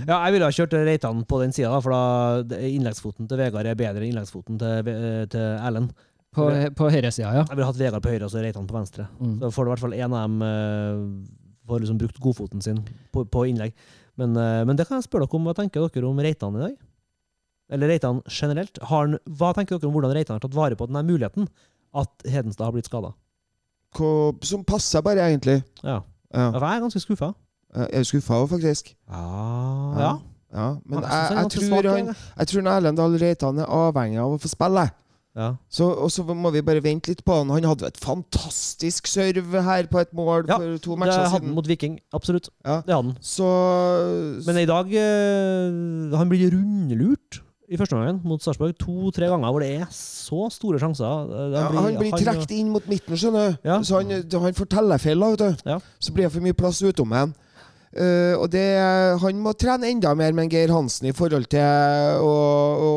C: Ja, jeg ville ha kjørt Reitan på den sida, for da innleggsfoten til Vegard er bedre enn innleggsfoten til, til Erlend.
A: På, på høyresida, ja.
C: Jeg ville hatt Vegard på høyre og så Reitan på venstre.
A: Mm.
C: Så får du i hvert fall en av dem får liksom brukt godfoten sin på, på innlegg. Men, eh, men det kan jeg spørre dere om. Hva tenker dere om Reitan i dag? Eller Reitan generelt. Har han, hva tenker dere om hvordan Reitan har tatt vare på denne muligheten? At Hedenstad har blitt skada?
B: Som passer bare, egentlig.
C: Ja.
B: Ja.
C: Jeg er ganske skuffa.
B: Jeg er skuffa òg, faktisk.
C: Ja.
B: Ja. Ja, men
C: Jeg
B: jeg, jeg, tror han,
C: jeg
B: tror Erlend Dahl Reitan er avhengig av å få spille.
C: Ja.
B: Så, og så må vi bare vente litt på han. Han hadde et fantastisk serve her på et mål
C: Ja,
B: for to matcher
C: hadde han
B: siden.
C: mot Viking. Absolutt.
B: Ja.
C: Det hadde han.
B: Så
C: Men i dag øh, Han blir rundlurt i første omgang mot Sarpsborg to-tre ganger hvor det er så store sjanser. Blir,
B: ja, Han blir trukket inn mot midten, skjønner du.
C: Ja.
B: Så han, han får tellefeil, vet du.
C: Ja.
B: Så blir det for mye plass utom ham. Eh, og det, han må trene enda mer med Geir Hansen i forhold til å, å,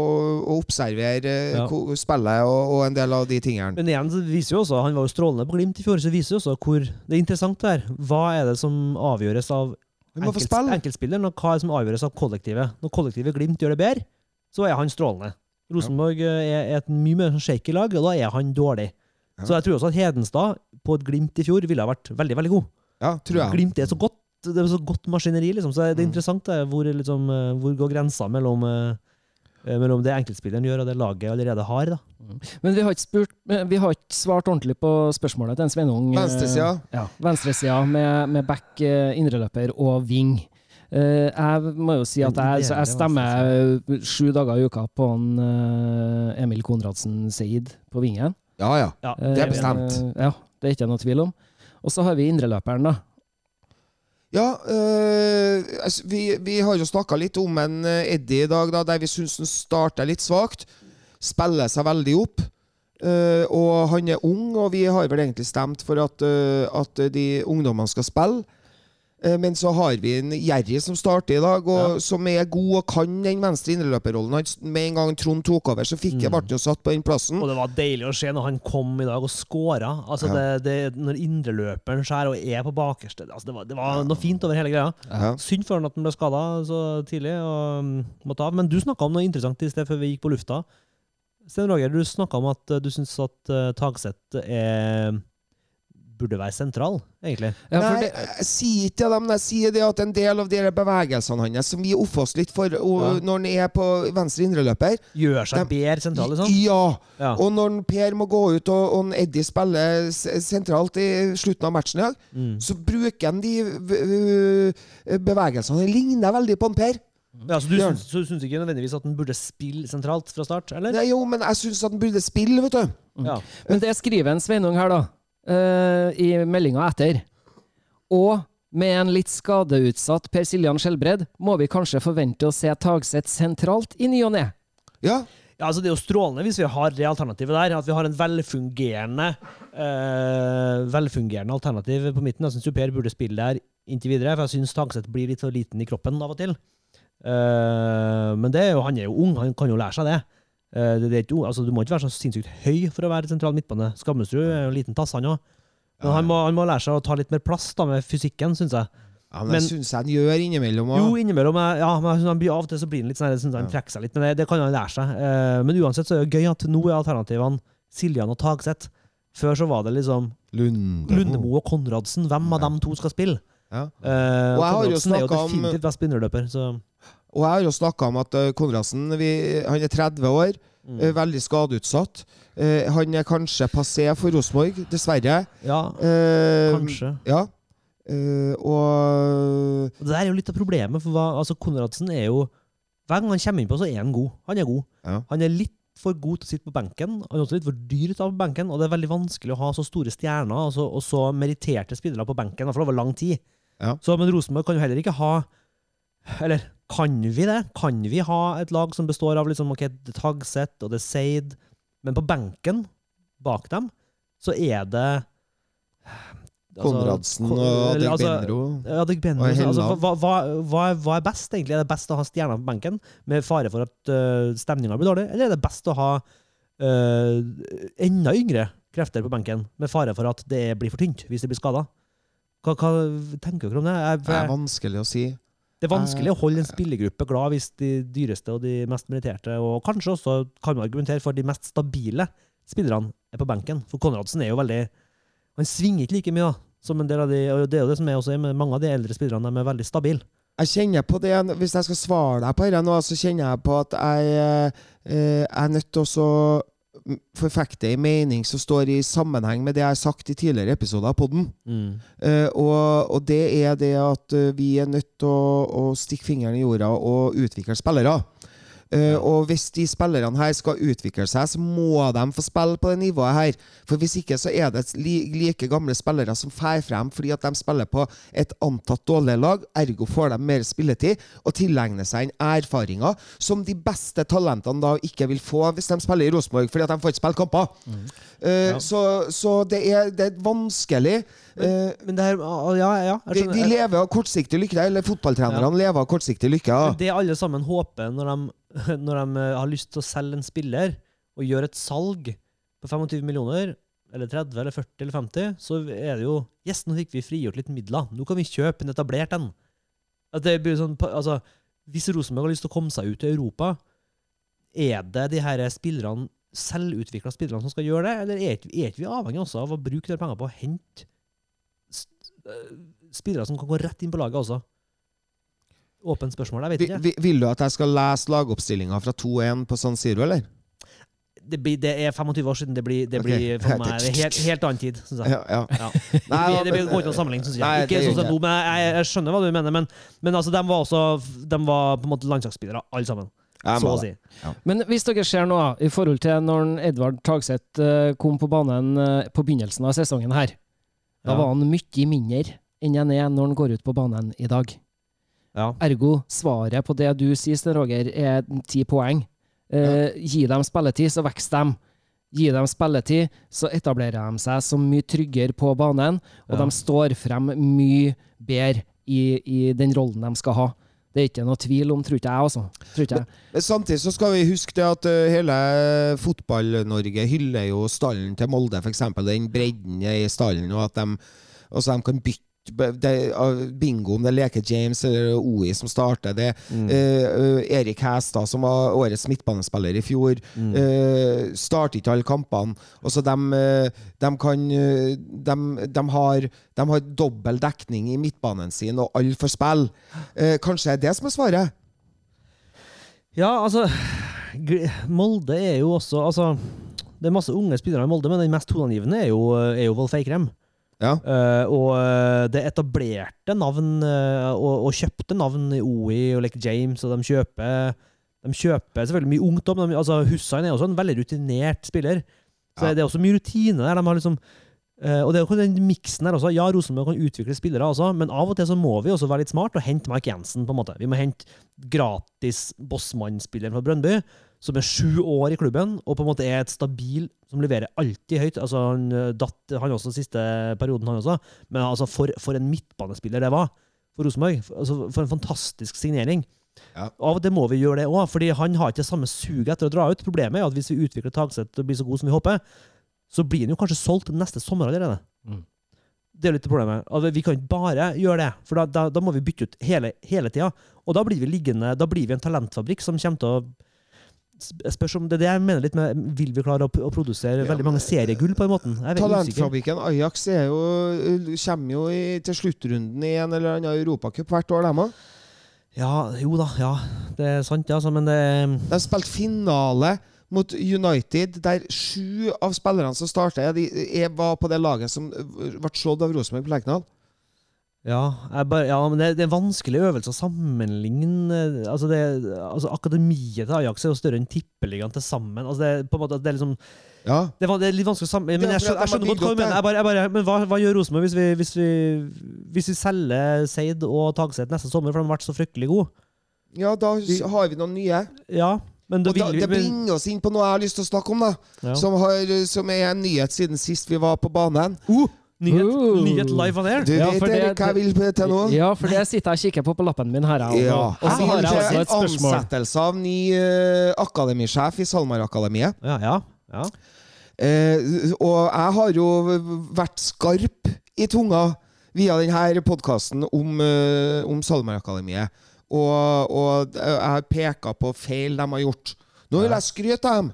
B: å observere eh,
C: Ja.
B: spillet og, og en del av de tingene.
C: Men igjen viser jo også, han var jo strålende på Glimt i fjor, så viser jo også hvor Det er interessant det her. Hva er det som avgjøres av enkelt, enkeltspilleren, og hva er det som avgjøres av kollektivet? Når kollektivet Glimt gjør det bedre, så er han strålende. Rosenborg ja. er, er et mye mer sånn shaky lag, og da er han dårlig.
B: Ja.
C: Så jeg tror også at Hedenstad på et Glimt i fjor ville ha vært veldig, veldig god.
B: Ja, tror jeg.
C: Glimt er så godt det er så godt maskineri, liksom. Så det er
B: Mm.
C: interessant det, hvor, liksom, eh, hvor går grensa mellom, eh, eh, mellom det enkeltspilleren gjør, og det laget allerede har. da.
A: Men vi har ikke, spurt, vi har ikke svart ordentlig på spørsmålet til en Sveinung.
B: Venstresida.
A: Ja, venstresida med, med back, indreløper og wing. Jeg må jo si at jeg, så jeg stemmer sju dager i uka på en, eh, Emil Konradsen Seid på vingen.
B: Ja, ja.
C: Ja,
B: Det er bestemt.
A: ja, det er ikke noe tvil om. Og så har vi indreløperen, da.
B: Ja, øh, vi, vi har jo snakka litt om en øh, Eddie i dag, da, der vi syns han starter litt svakt. Spiller seg veldig opp. Øh, og han er ung, og vi har vel egentlig stemt for at, øh, at de ungdommene skal spille. Eh, Men så har vi en Jerry som starter i dag, og
C: Ja.
B: som er god og kan den venstre indreløperrollen. Han Med en gang Trond tok over, så fikk jeg
C: Mm.
B: ble jo satt på den plassen.
C: Og det var deilig å se når han kom i dag og skåra. Altså
B: Ja.
C: det, det, når indreløperen skjærer og er på bakerste altså det, var, det var noe fint over hele greia.
B: Ja.
C: Synd for han at han ble skada så tidlig og mm, måtte av. Men du snakka om noe interessant i sted før vi gikk på lufta. Sten Roger, du snakka om at eh, du syns at uh, Tagseth er burde være sentral, egentlig.
A: Ja,
B: Nei, jeg sier ikke det, men jeg sier det at en del av de bevegelsene hans som vi offer oss litt for og,
C: Ja.
B: når han er på venstre indreløper
C: Gjør seg
B: De-
C: bedre sentral, liksom?
B: Ja!
C: Ja.
B: Og når Per må gå ut og, og Eddie spiller sentralt i slutten av matchen i dag,
C: Mm.
B: så bruker han de bevegelsene. Han ligner veldig på en Per.
C: ja, så du
B: Gjør
C: syns, så du syns ikke nødvendigvis at han burde spille sentralt fra start, eller?
B: Nei, jo, men jeg syns at han burde spille, vet du.
C: Ja.
A: men det skriver en Sveinung her, da, eh, i meldinga etter. Og med en litt skadeutsatt Per Siljan Skjelbred må vi kanskje forvente å se Tagseth sentralt i ny og ne.
B: Ja.
C: Ja, altså Det er jo strålende hvis vi har det alternativet der. At vi har en velfungerende uh, velfungerende alternativ på midten. Jeg syns Per burde spille der inntil videre, for jeg syns Tagseth blir litt for liten i kroppen av og til. Uh, men det er jo, han er jo ung, han kan jo lære seg det. Eh, altså, du må ikke være så sinnssykt høy for å være sentral midtbane. Skammelsrud er jo en liten tass, han òg. Men
B: Ja.
C: han må, han må lære seg å ta litt mer plass da, med fysikken, syns jeg.
B: Ja, men,
C: Men-
B: det syns jeg han gjør innimellom.
C: Jo, innimellom. Ja, men han blir av og til så blir han litt sånn, synes han trekker seg litt, men det, det kan han lære seg. Eh, men uansett så er det gøy at nå er alternativene Siljan og Tagseth. Før så var det liksom
B: Lundemo.
C: Lundemo og Konradsen. Hvem av
B: Ja.
C: dem to skal spille?
B: Ja.
C: Eh,
B: Og
C: Konradsen er jo definitivt best begynnerløper, så
B: Og jeg har jo snakka om at uh, Konradsen vi, Han er 30 år,
C: mm.
B: eh, veldig skadeutsatt. Eh, han er kanskje passé for Rosenborg, dessverre.
C: Ja,
B: Eh,
C: kanskje.
B: Ja. Eh, og
C: Det der er jo litt av problemet, for hva, altså Konradsen er jo Hver gang han kommer innpå, så er han god. Han er god.
B: Ja.
C: Han er litt for god til å sitte på benken. Han er også litt for dyr til å på benken, og det er veldig vanskelig å ha så store stjerner altså, og så meritterte spillere på benken, i hvert fall over lang tid.
B: Ja.
C: Så, men Rosenborg kan jo heller ikke ha Eller kan vi det? Kan vi ha et lag som består av liksom, okay, det tagset Tagseth og det Seid, men på benken, bak dem, så er det altså,
B: Konradsen og
C: eller, altså,
B: Adegbenro.
C: altså, hva, hva, hva, er- best, egentlig? Er det best å ha stjerner på benken med fare for at uh, stemninga blir dårlig, eller er det best å ha uh, enda yngre krefter på benken med fare for at det blir for tynt hvis det blir skada? Hva, hva tenker dere om det? Jeg,
B: Det er vanskelig å si.
C: Det er vanskelig å holde en spillergruppe glad hvis de dyreste og de mest meritterte, og kanskje også kan man argumentere for de mest stabile spillerne, er på benken. For Konradsen er jo veldig Han svinger ikke like mye, da. Som en del av de, og det er jo det som er også med mange av de eldre spillerne, de er veldig stabile.
B: Jeg kjenner på det, Hvis jeg skal svare deg på dette nå, så kjenner jeg på at jeg jeg er nødt til å så forfekte en mening som står i sammenheng med det jeg har sagt i tidligere episoder av podden. Uh, og, og det er det at eh, vi er nødt til å, å stikke fingeren i jorda og utvikle spillere. Eh, og hvis de spillerne her skal utvikle seg, så må de få spille på det nivået her. For hvis ikke så er det li like gamle spillere som drar frem fordi at de spiller på et antatt dårlig lag. Ergo får de mer spilletid og tilegner seg en erfaringer som de beste talentene da ikke vil få hvis de spiller i Rosenborg, fordi at de får ikke spille kamper. Eh,
C: Ja.
B: så, så det er, det er vanskelig. Men,
C: Men det her ah, Ja, ja.
B: De, de lever av kortsiktig lykke, eller fotballtrenerne lever av kortsiktig lykke. Ja.
C: Men det alle sammen håper når de, når de eh, har lyst til å selge en spiller, og gjør et salg på 25 millioner, eller 30, eller 40, eller 50, så er det jo Yes, nå fikk vi frigjort litt midler. Nå kan vi kjøpe en etablert en. At det blir sånn, altså, hvis Rosenborg har lyst til å komme seg ut til Europa, er det de her spillerne selvutvikla spillerne som skal gjøre det, eller er ikke, er ikke vi avhengig også av å bruke de penger på å hente eh, spillere som kan gå rett inn på laget også? Åpent spørsmål, jeg vet
B: Vi,
C: ikke.
B: vi, vil du at jeg skal lese lagoppstillinga fra 2-1 på San Siro, eller?
C: det, blir, det er 25 år siden. Det blir, det
B: Ok.
C: blir for meg det helt, helt annen tid, syns jeg.
B: Ja, ja.
C: Ja. Det, blir, det blir, går ikke an å sammenligne, syns jeg.
B: Nei,
C: Ikke sånn som nå, men jeg, jeg skjønner hva du mener. Men, men altså, de var også De var på en måte landslagsspillere, alle sammen. Så å
B: det.
C: si.
A: Men hvis dere ser noe i forhold til når Edvard Tagseth eh, kom på banen eh, på begynnelsen av sesongen her, da
C: Ja.
A: var han mye mindre enn han er når han går ut på banen i dag.
C: Ja.
A: Ergo, svaret på det du sier, Sten Roger, er ti poeng. Eh, Gi dem spilletid, så vokser dem. Gi dem spilletid, så etablerer de seg som mye tryggere på banen, og de står frem mye bedre i, i den rollen de skal ha. Det er ikke noe tvil om, tror ikke jeg, altså. Tror ikke jeg.
B: Men Samtidig så skal vi huske det at uh, hele Fotball-Norge hyller jo stallen til Molde, f.eks. Den bredden i stallen, og at de, altså de kan bytte bingo om det leker James eller OI som starter det.
C: Mm.
B: Eh, Erik Hæstad, som var årets midtbanespiller i fjor,
C: Mm.
B: uh, starter ikke alle kampene. Også de, de kan de, de, har, de har dobbel dekning i midtbanen sin, og alle får spille. Uh, kanskje det er det som er svaret?
C: Ja, altså Molde er jo også Altså, det er masse unge spillere i Molde, men den mest toneangivende er jo, er jo Wolf Eikrem.
B: Ja.
C: Uh, og eh, det etablerte navn uh, og, og kjøpte navn i OI og Lake James, og de kjøper de kjøper selvfølgelig mye men de- Altså, Hussein er også en veldig rutinert spiller. Så
B: Ja.
C: Det er også mye rutine der. De har liksom, uh, og det er jo den miksen der også. Ja, Rosenborg kan utvikle spillere også, men av og til så må vi også være litt smart og hente Mark Jensen. på en måte. Vi må hente gratis Bossmann-spilleren fra Brøndby, som er sju år i klubben, og på en måte er et stabil som leverer alltid høyt. Altså, han eh, datt han også siste perioden, han også. Men altså, for, for en midtbanespiller det var for Rosenborg. Altså, for en fantastisk signering.
B: Ja.
C: Av og til må vi gjøre det òg, fordi han har ikke samme suget etter å dra ut. Problemet er at hvis vi utvikler Tagseth og blir så god som vi håper, så blir han jo kanskje solgt neste sommer allerede.
A: Mm.
C: Det er litt problemet. Altså, vi kan ikke bare gjøre det, for da, da, da må vi bytte ut hele, hele tida. Og da blir vi liggende, da blir vi en talentfabrikk som kommer til å Spørs om det er det jeg mener litt med Vil vi klare å, å produsere
B: Ja,
C: veldig mange seriegull på den måten? Jeg veldig usikker.
B: Talentfabrikken Ajax jo, kommer jo i, til sluttrunden i en eller annen europacup hvert år, dem òg.
C: Ja, jo da, ja. Det er sant, ja, altså, men det
B: De spilte finale mot United, der sju av spillerne som startet, de er, var på det laget som ble slått av Rosenborg på Lerkendal.
C: Ja, bare, ja men det, det er en vanskelig øvelse å sammenligne altså, det, altså Akademiet til Ajax er jo større enn tippeligaen til sammen. Altså, det, på en måte, det, er liksom,
B: Ja.
C: det, det er litt vanskelig å sammenligne. Men jeg, skjønner, jeg skjønner godt hva du mener. Jeg bare, jeg bare, men hva, hva gjør Rosenborg hvis vi, hvis vi, hvis vi selger Seid og Tagset neste sommer, for de har vært så fryktelig gode?
B: ja, da har vi noen nye.
C: Ja, men da
B: Og da,
C: vi
B: det bringer oss inn på noe jeg har lyst til å snakke om, da.
C: ja.
B: Som, har, som er en nyhet siden sist vi var på banen.
C: uh, nyhet, nyhet live on air!
B: Du
A: Ja,
B: vet
A: det-
B: hva jeg vil til nå?
A: Ja, for det sitter jeg og kikker på på lappen min her. jeg,
B: Ja.
A: Og så har jeg også et spørsmål.
B: Ansettelse av ny uh, akademisjef i SalMar-akademiet.
C: Ja, ja, ja.
B: Uh, og jeg har jo vært skarp i tunga via denne podkasten om, uh, om SalMar-akademiet. Og, og jeg har peka på feil de har gjort. Nå vil jeg skryte av dem.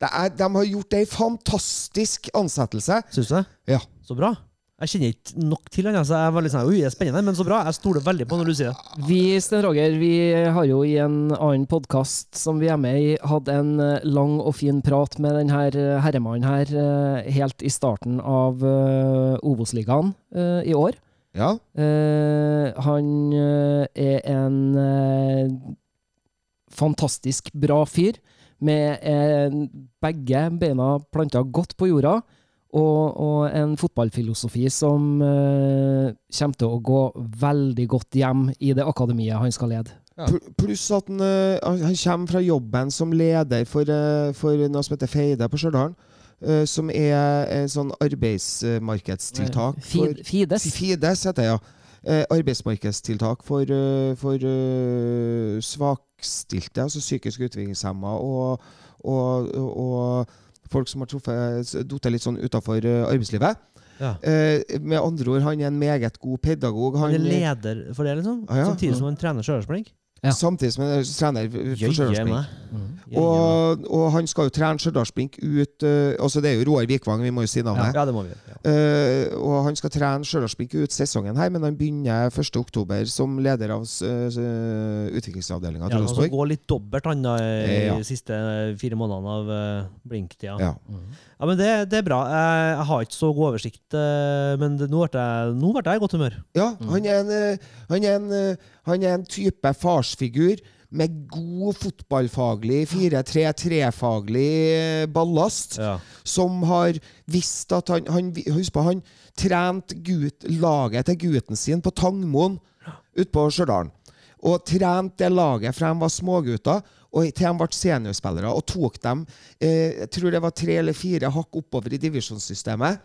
B: Det er, de har gjort ei fantastisk ansettelse.
C: Syns du det?
B: Ja.
C: Så bra. Jeg kjenner ikke nok til han. Altså. Jeg var litt sånn, Oi, det er spennende, men så bra. Jeg stoler veldig på når du sier det.
A: Vi Sten Roger, vi har jo i en annen podkast som vi er med i, hatt en eh, lang og fin prat med denne herremannen her eh, helt i starten av Obos-ligaen eh, i år.
B: Ja.
A: Eh, han eh, er en eh, fantastisk bra fyr, med eh, begge beina planta godt på jorda, og, og en fotballfilosofi som uh, kommer til å gå veldig godt hjem i det akademiet han skal lede.
B: Ja. Pluss at han, uh, han kommer fra jobben som leder for, uh, for noe som heter Feide på Stjørdal. Som er en sånn arbeidsmarkedstiltak
A: Fid, Fides.
B: Fides heter det, ja. Arbeidsmarkedstiltak for, for svakstilte, altså psykisk utviklingshemma, og, og, og, og folk som har falt litt sånn utafor arbeidslivet.
C: Ja.
B: Eh, med andre ord, han er en meget god pedagog.
C: Han
B: Han,
C: er leder for det, liksom?
B: Ah, ja.
C: Samtidig som han trener sjølsprink?
A: Ja.
B: Samtidig som han er trener for
C: Stjørdals.
A: Mm.
B: Og, og han skal jo trene Stjørdalsblink ut uh, altså Det er jo Roar Vikvang, vi må jo si navnet.
C: Ja, det må vi. Ja.
B: Uh, og han skal trene Stjørdalsblink ut sesongen her, men han begynner 1.10 som leder av uh, utviklingsavdelinga
C: Ja,
B: til
C: altså
B: Rosenborg.
C: gå litt dobbelt han da i
B: Ja.
C: de siste fire månedene av uh, blinktida.
B: Ja.
C: Ja, men det, det er bra. Jeg, jeg har ikke så god oversikt, eh, men det, nå ble jeg, i godt humør.
B: Ja, han er en, eh, han er en, eh, han er en type farsfigur med god fotballfaglig 4-3-3-faglig eh, ballast.
C: Ja.
B: som har visst at han, han Husk på, han trente laget til gutten sin på Tangmoen utpå Stjørdal. Og trente det laget fra de var smågutter og til de ble seniorspillere. Og tok dem eh, jeg tror det var tre eller fire hakk oppover i divisjonssystemet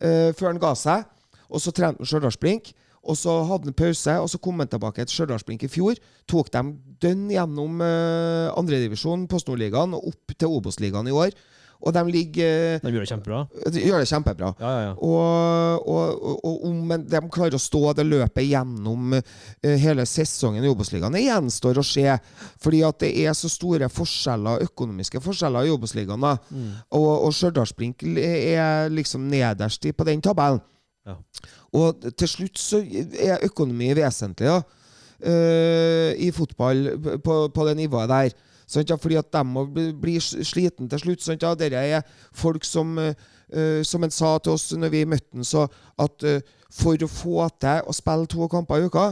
B: eh, før han ga seg. Og så trente han Stjørdalsblink. Og så hadde han pause, og så kom han tilbake til Stjørdalsblink i fjor. Tok dem dønn gjennom uh, andredivisjon, Post Nord-ligaen, og opp til Obos-ligaen i år. Og de ligger
C: De gjør det kjempebra.
B: de gjør det kjempebra.
C: Ja, ja, ja.
B: Og, og, og, og om de klarer å stå det løpet gjennom eh, hele sesongen i Obos-ligaen, det gjenstår å se. Fordi at det er så store forskjeller, økonomiske forskjeller i Obos-ligaen.
C: Mm.
B: Og, og Stjørdalsblink er liksom nederst på den tabellen.
C: Ja.
B: Og til slutt så er økonomi vesentlig da, uh, i fotball på, på det nivået der. Sant, ja, fordi at de må bli, bli sliten til slutt. Sant, ja, Dere er folk som eh, Som han sa til oss når vi møtte han, så at uh, for å få til å spille to kamper i uka,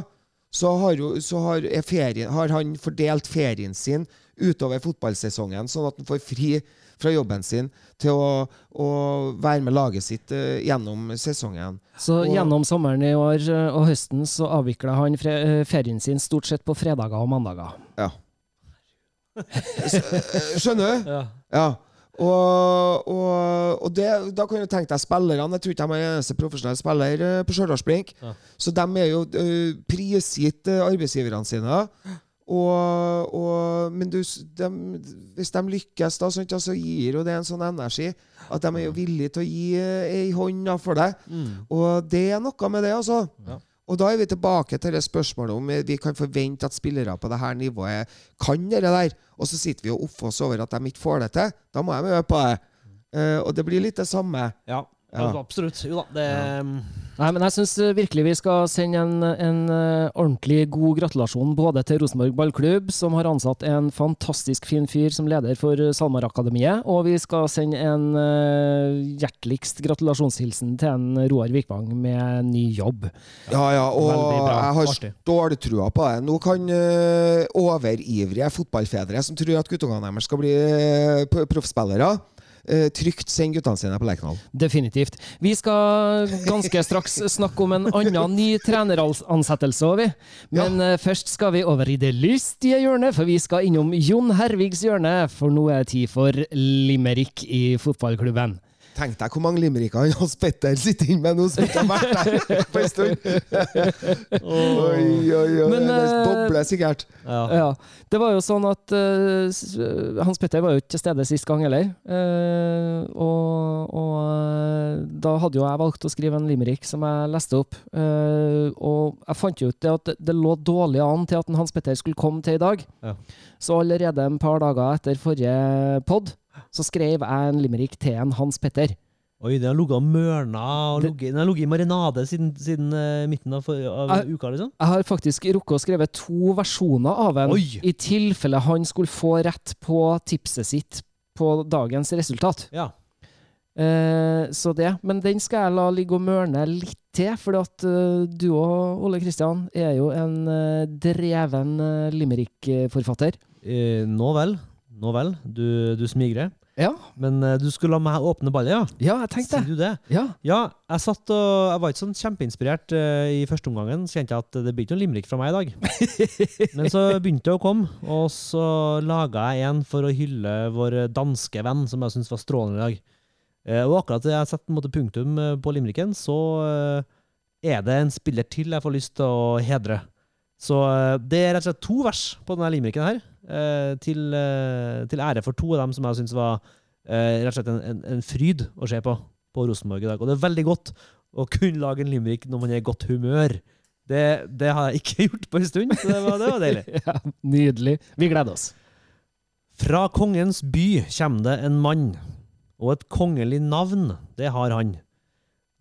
B: så har, jo, så har, er ferien, har han fordelt ferien sin utover fotballsesongen, sånn at han får fri fra jobben sin til å, å være med laget sitt uh, gjennom sesongen.
A: Så
B: Og-
A: gjennom sommeren i år eh, og høsten så avvikla han eh, ferien sin stort sett på fredager og mandager.
B: Ja. Skjønner du?
C: Ja.
B: Ja. Og, og, og det, da kan du tenke deg spillerne. Jeg tror ikke de er eneste profesjonelle spiller på Stjørdals-Blink.
C: Ja.
B: Så de er jo uh, prisgitt arbeidsgiverne sine. Og, og, men du, de, hvis de lykkes, da, sånn, så gir jo det en sånn energi at de er jo villige til å gi eh, ei hånd for for det. Og det er noe med det, altså.
C: Ja.
B: Og da er vi tilbake til det spørsmålet om eh, vi kan forvente at spillere på det her nivået kan det der. Og så sitter vi og offer oss over at de ikke får det til. Da må de øve på det. Eh, og det blir litt det samme.
C: Ja,
B: Ja.
C: absolutt. Jo da, det
A: Nei, men jeg syns virkelig vi skal sende en, en eh, ordentlig god gratulasjon både til Rosenborg ballklubb, som har ansatt en fantastisk fin fyr som leder for eh, SalMar-akademiet, og vi skal sende en eh, hjerteligst gratulasjonshilsen til en Roar Vikvang med ny jobb.
B: Ja, ja, og jeg har ståltrua på det. Nå kan eh, overivrige fotballfedre som tror at guttungene deres skal bli proffspillere, eh, trygt sende guttene sine på Lerkendal.
A: Definitivt. Vi skal ganske straks snakke om en annen ny treneransettelse, vi. Men ja. først skal vi over i det lystige hjørnet, for vi skal innom Jon Hervigs hjørne. For nå er det tid for limerick i fotballklubben.
B: Tenk deg hvor mange limericker han Hans Petter sitter inne med nå som ikke har vært der på en stund. Oi, oi, oi.
A: Men,
B: det
A: eh,
B: bobler sikkert.
C: ja.
A: Ja. Det var jo sånn at uh, Hans Petter var jo ikke til stede sist gang heller. Uh, og og eh, da hadde jo jeg valgt å skrive en limerick som jeg leste opp. Uh, og jeg fant jo ut det at det, det lå dårlig an til at en Hans Petter skulle komme til i dag.
C: Ja.
A: Så allerede en par dager etter forrige pod så skrev jeg en limerick til en Hans Petter.
C: Oi, den har ligget og mørna og ligget- Den har ligget i marinade siden, siden uh, midten av, av
A: Jeg-
C: uka, liksom?
A: Jeg har faktisk rukket å skrive to versjoner av den,
C: Oi!
A: i tilfelle han skulle få rett på tipset sitt på dagens resultat.
C: Ja.
A: Eh, så det. Men den skal jeg la ligge og mørne litt til, for at uh, du og Ole Kristian er jo en uh, dreven uh, limerick-forfatter.
C: Eh, nå vel. Nå vel. Du, du smigrer.
A: Ja,
C: Men eh, du skulle la meg åpne ballet, ja?
A: ja, jeg tenkte
C: Sier du det?
A: Ja.
C: Ja, jeg satt og Jeg var ikke sånn kjempeinspirert eh, i første omgangen. Så kjente jeg at det blir ikke noe limerick fra meg i dag. Men så begynte det å komme, og så laga jeg en for å hylle vår danske venn, som jeg syns var strålende i dag. Eh, og akkurat da jeg setter på en måte punktum eh, på limericken, så eh, er det en spiller til jeg får lyst til å hedre. Så eh, det er rett og slett to vers på denne limericken her, til, eh, til ære for to av dem som jeg syns var eh, rett og slett en, en, en fryd å se på på Rosenborg i dag. Og det er veldig godt å kunne lage en limerick når man er i godt humør. Det, det har jeg ikke gjort på en stund, så det var, det var deilig.
A: ja. Nydelig. Vi gleder oss.
C: Fra kongens by kommer det en mann, og et kongelig navn, det har han.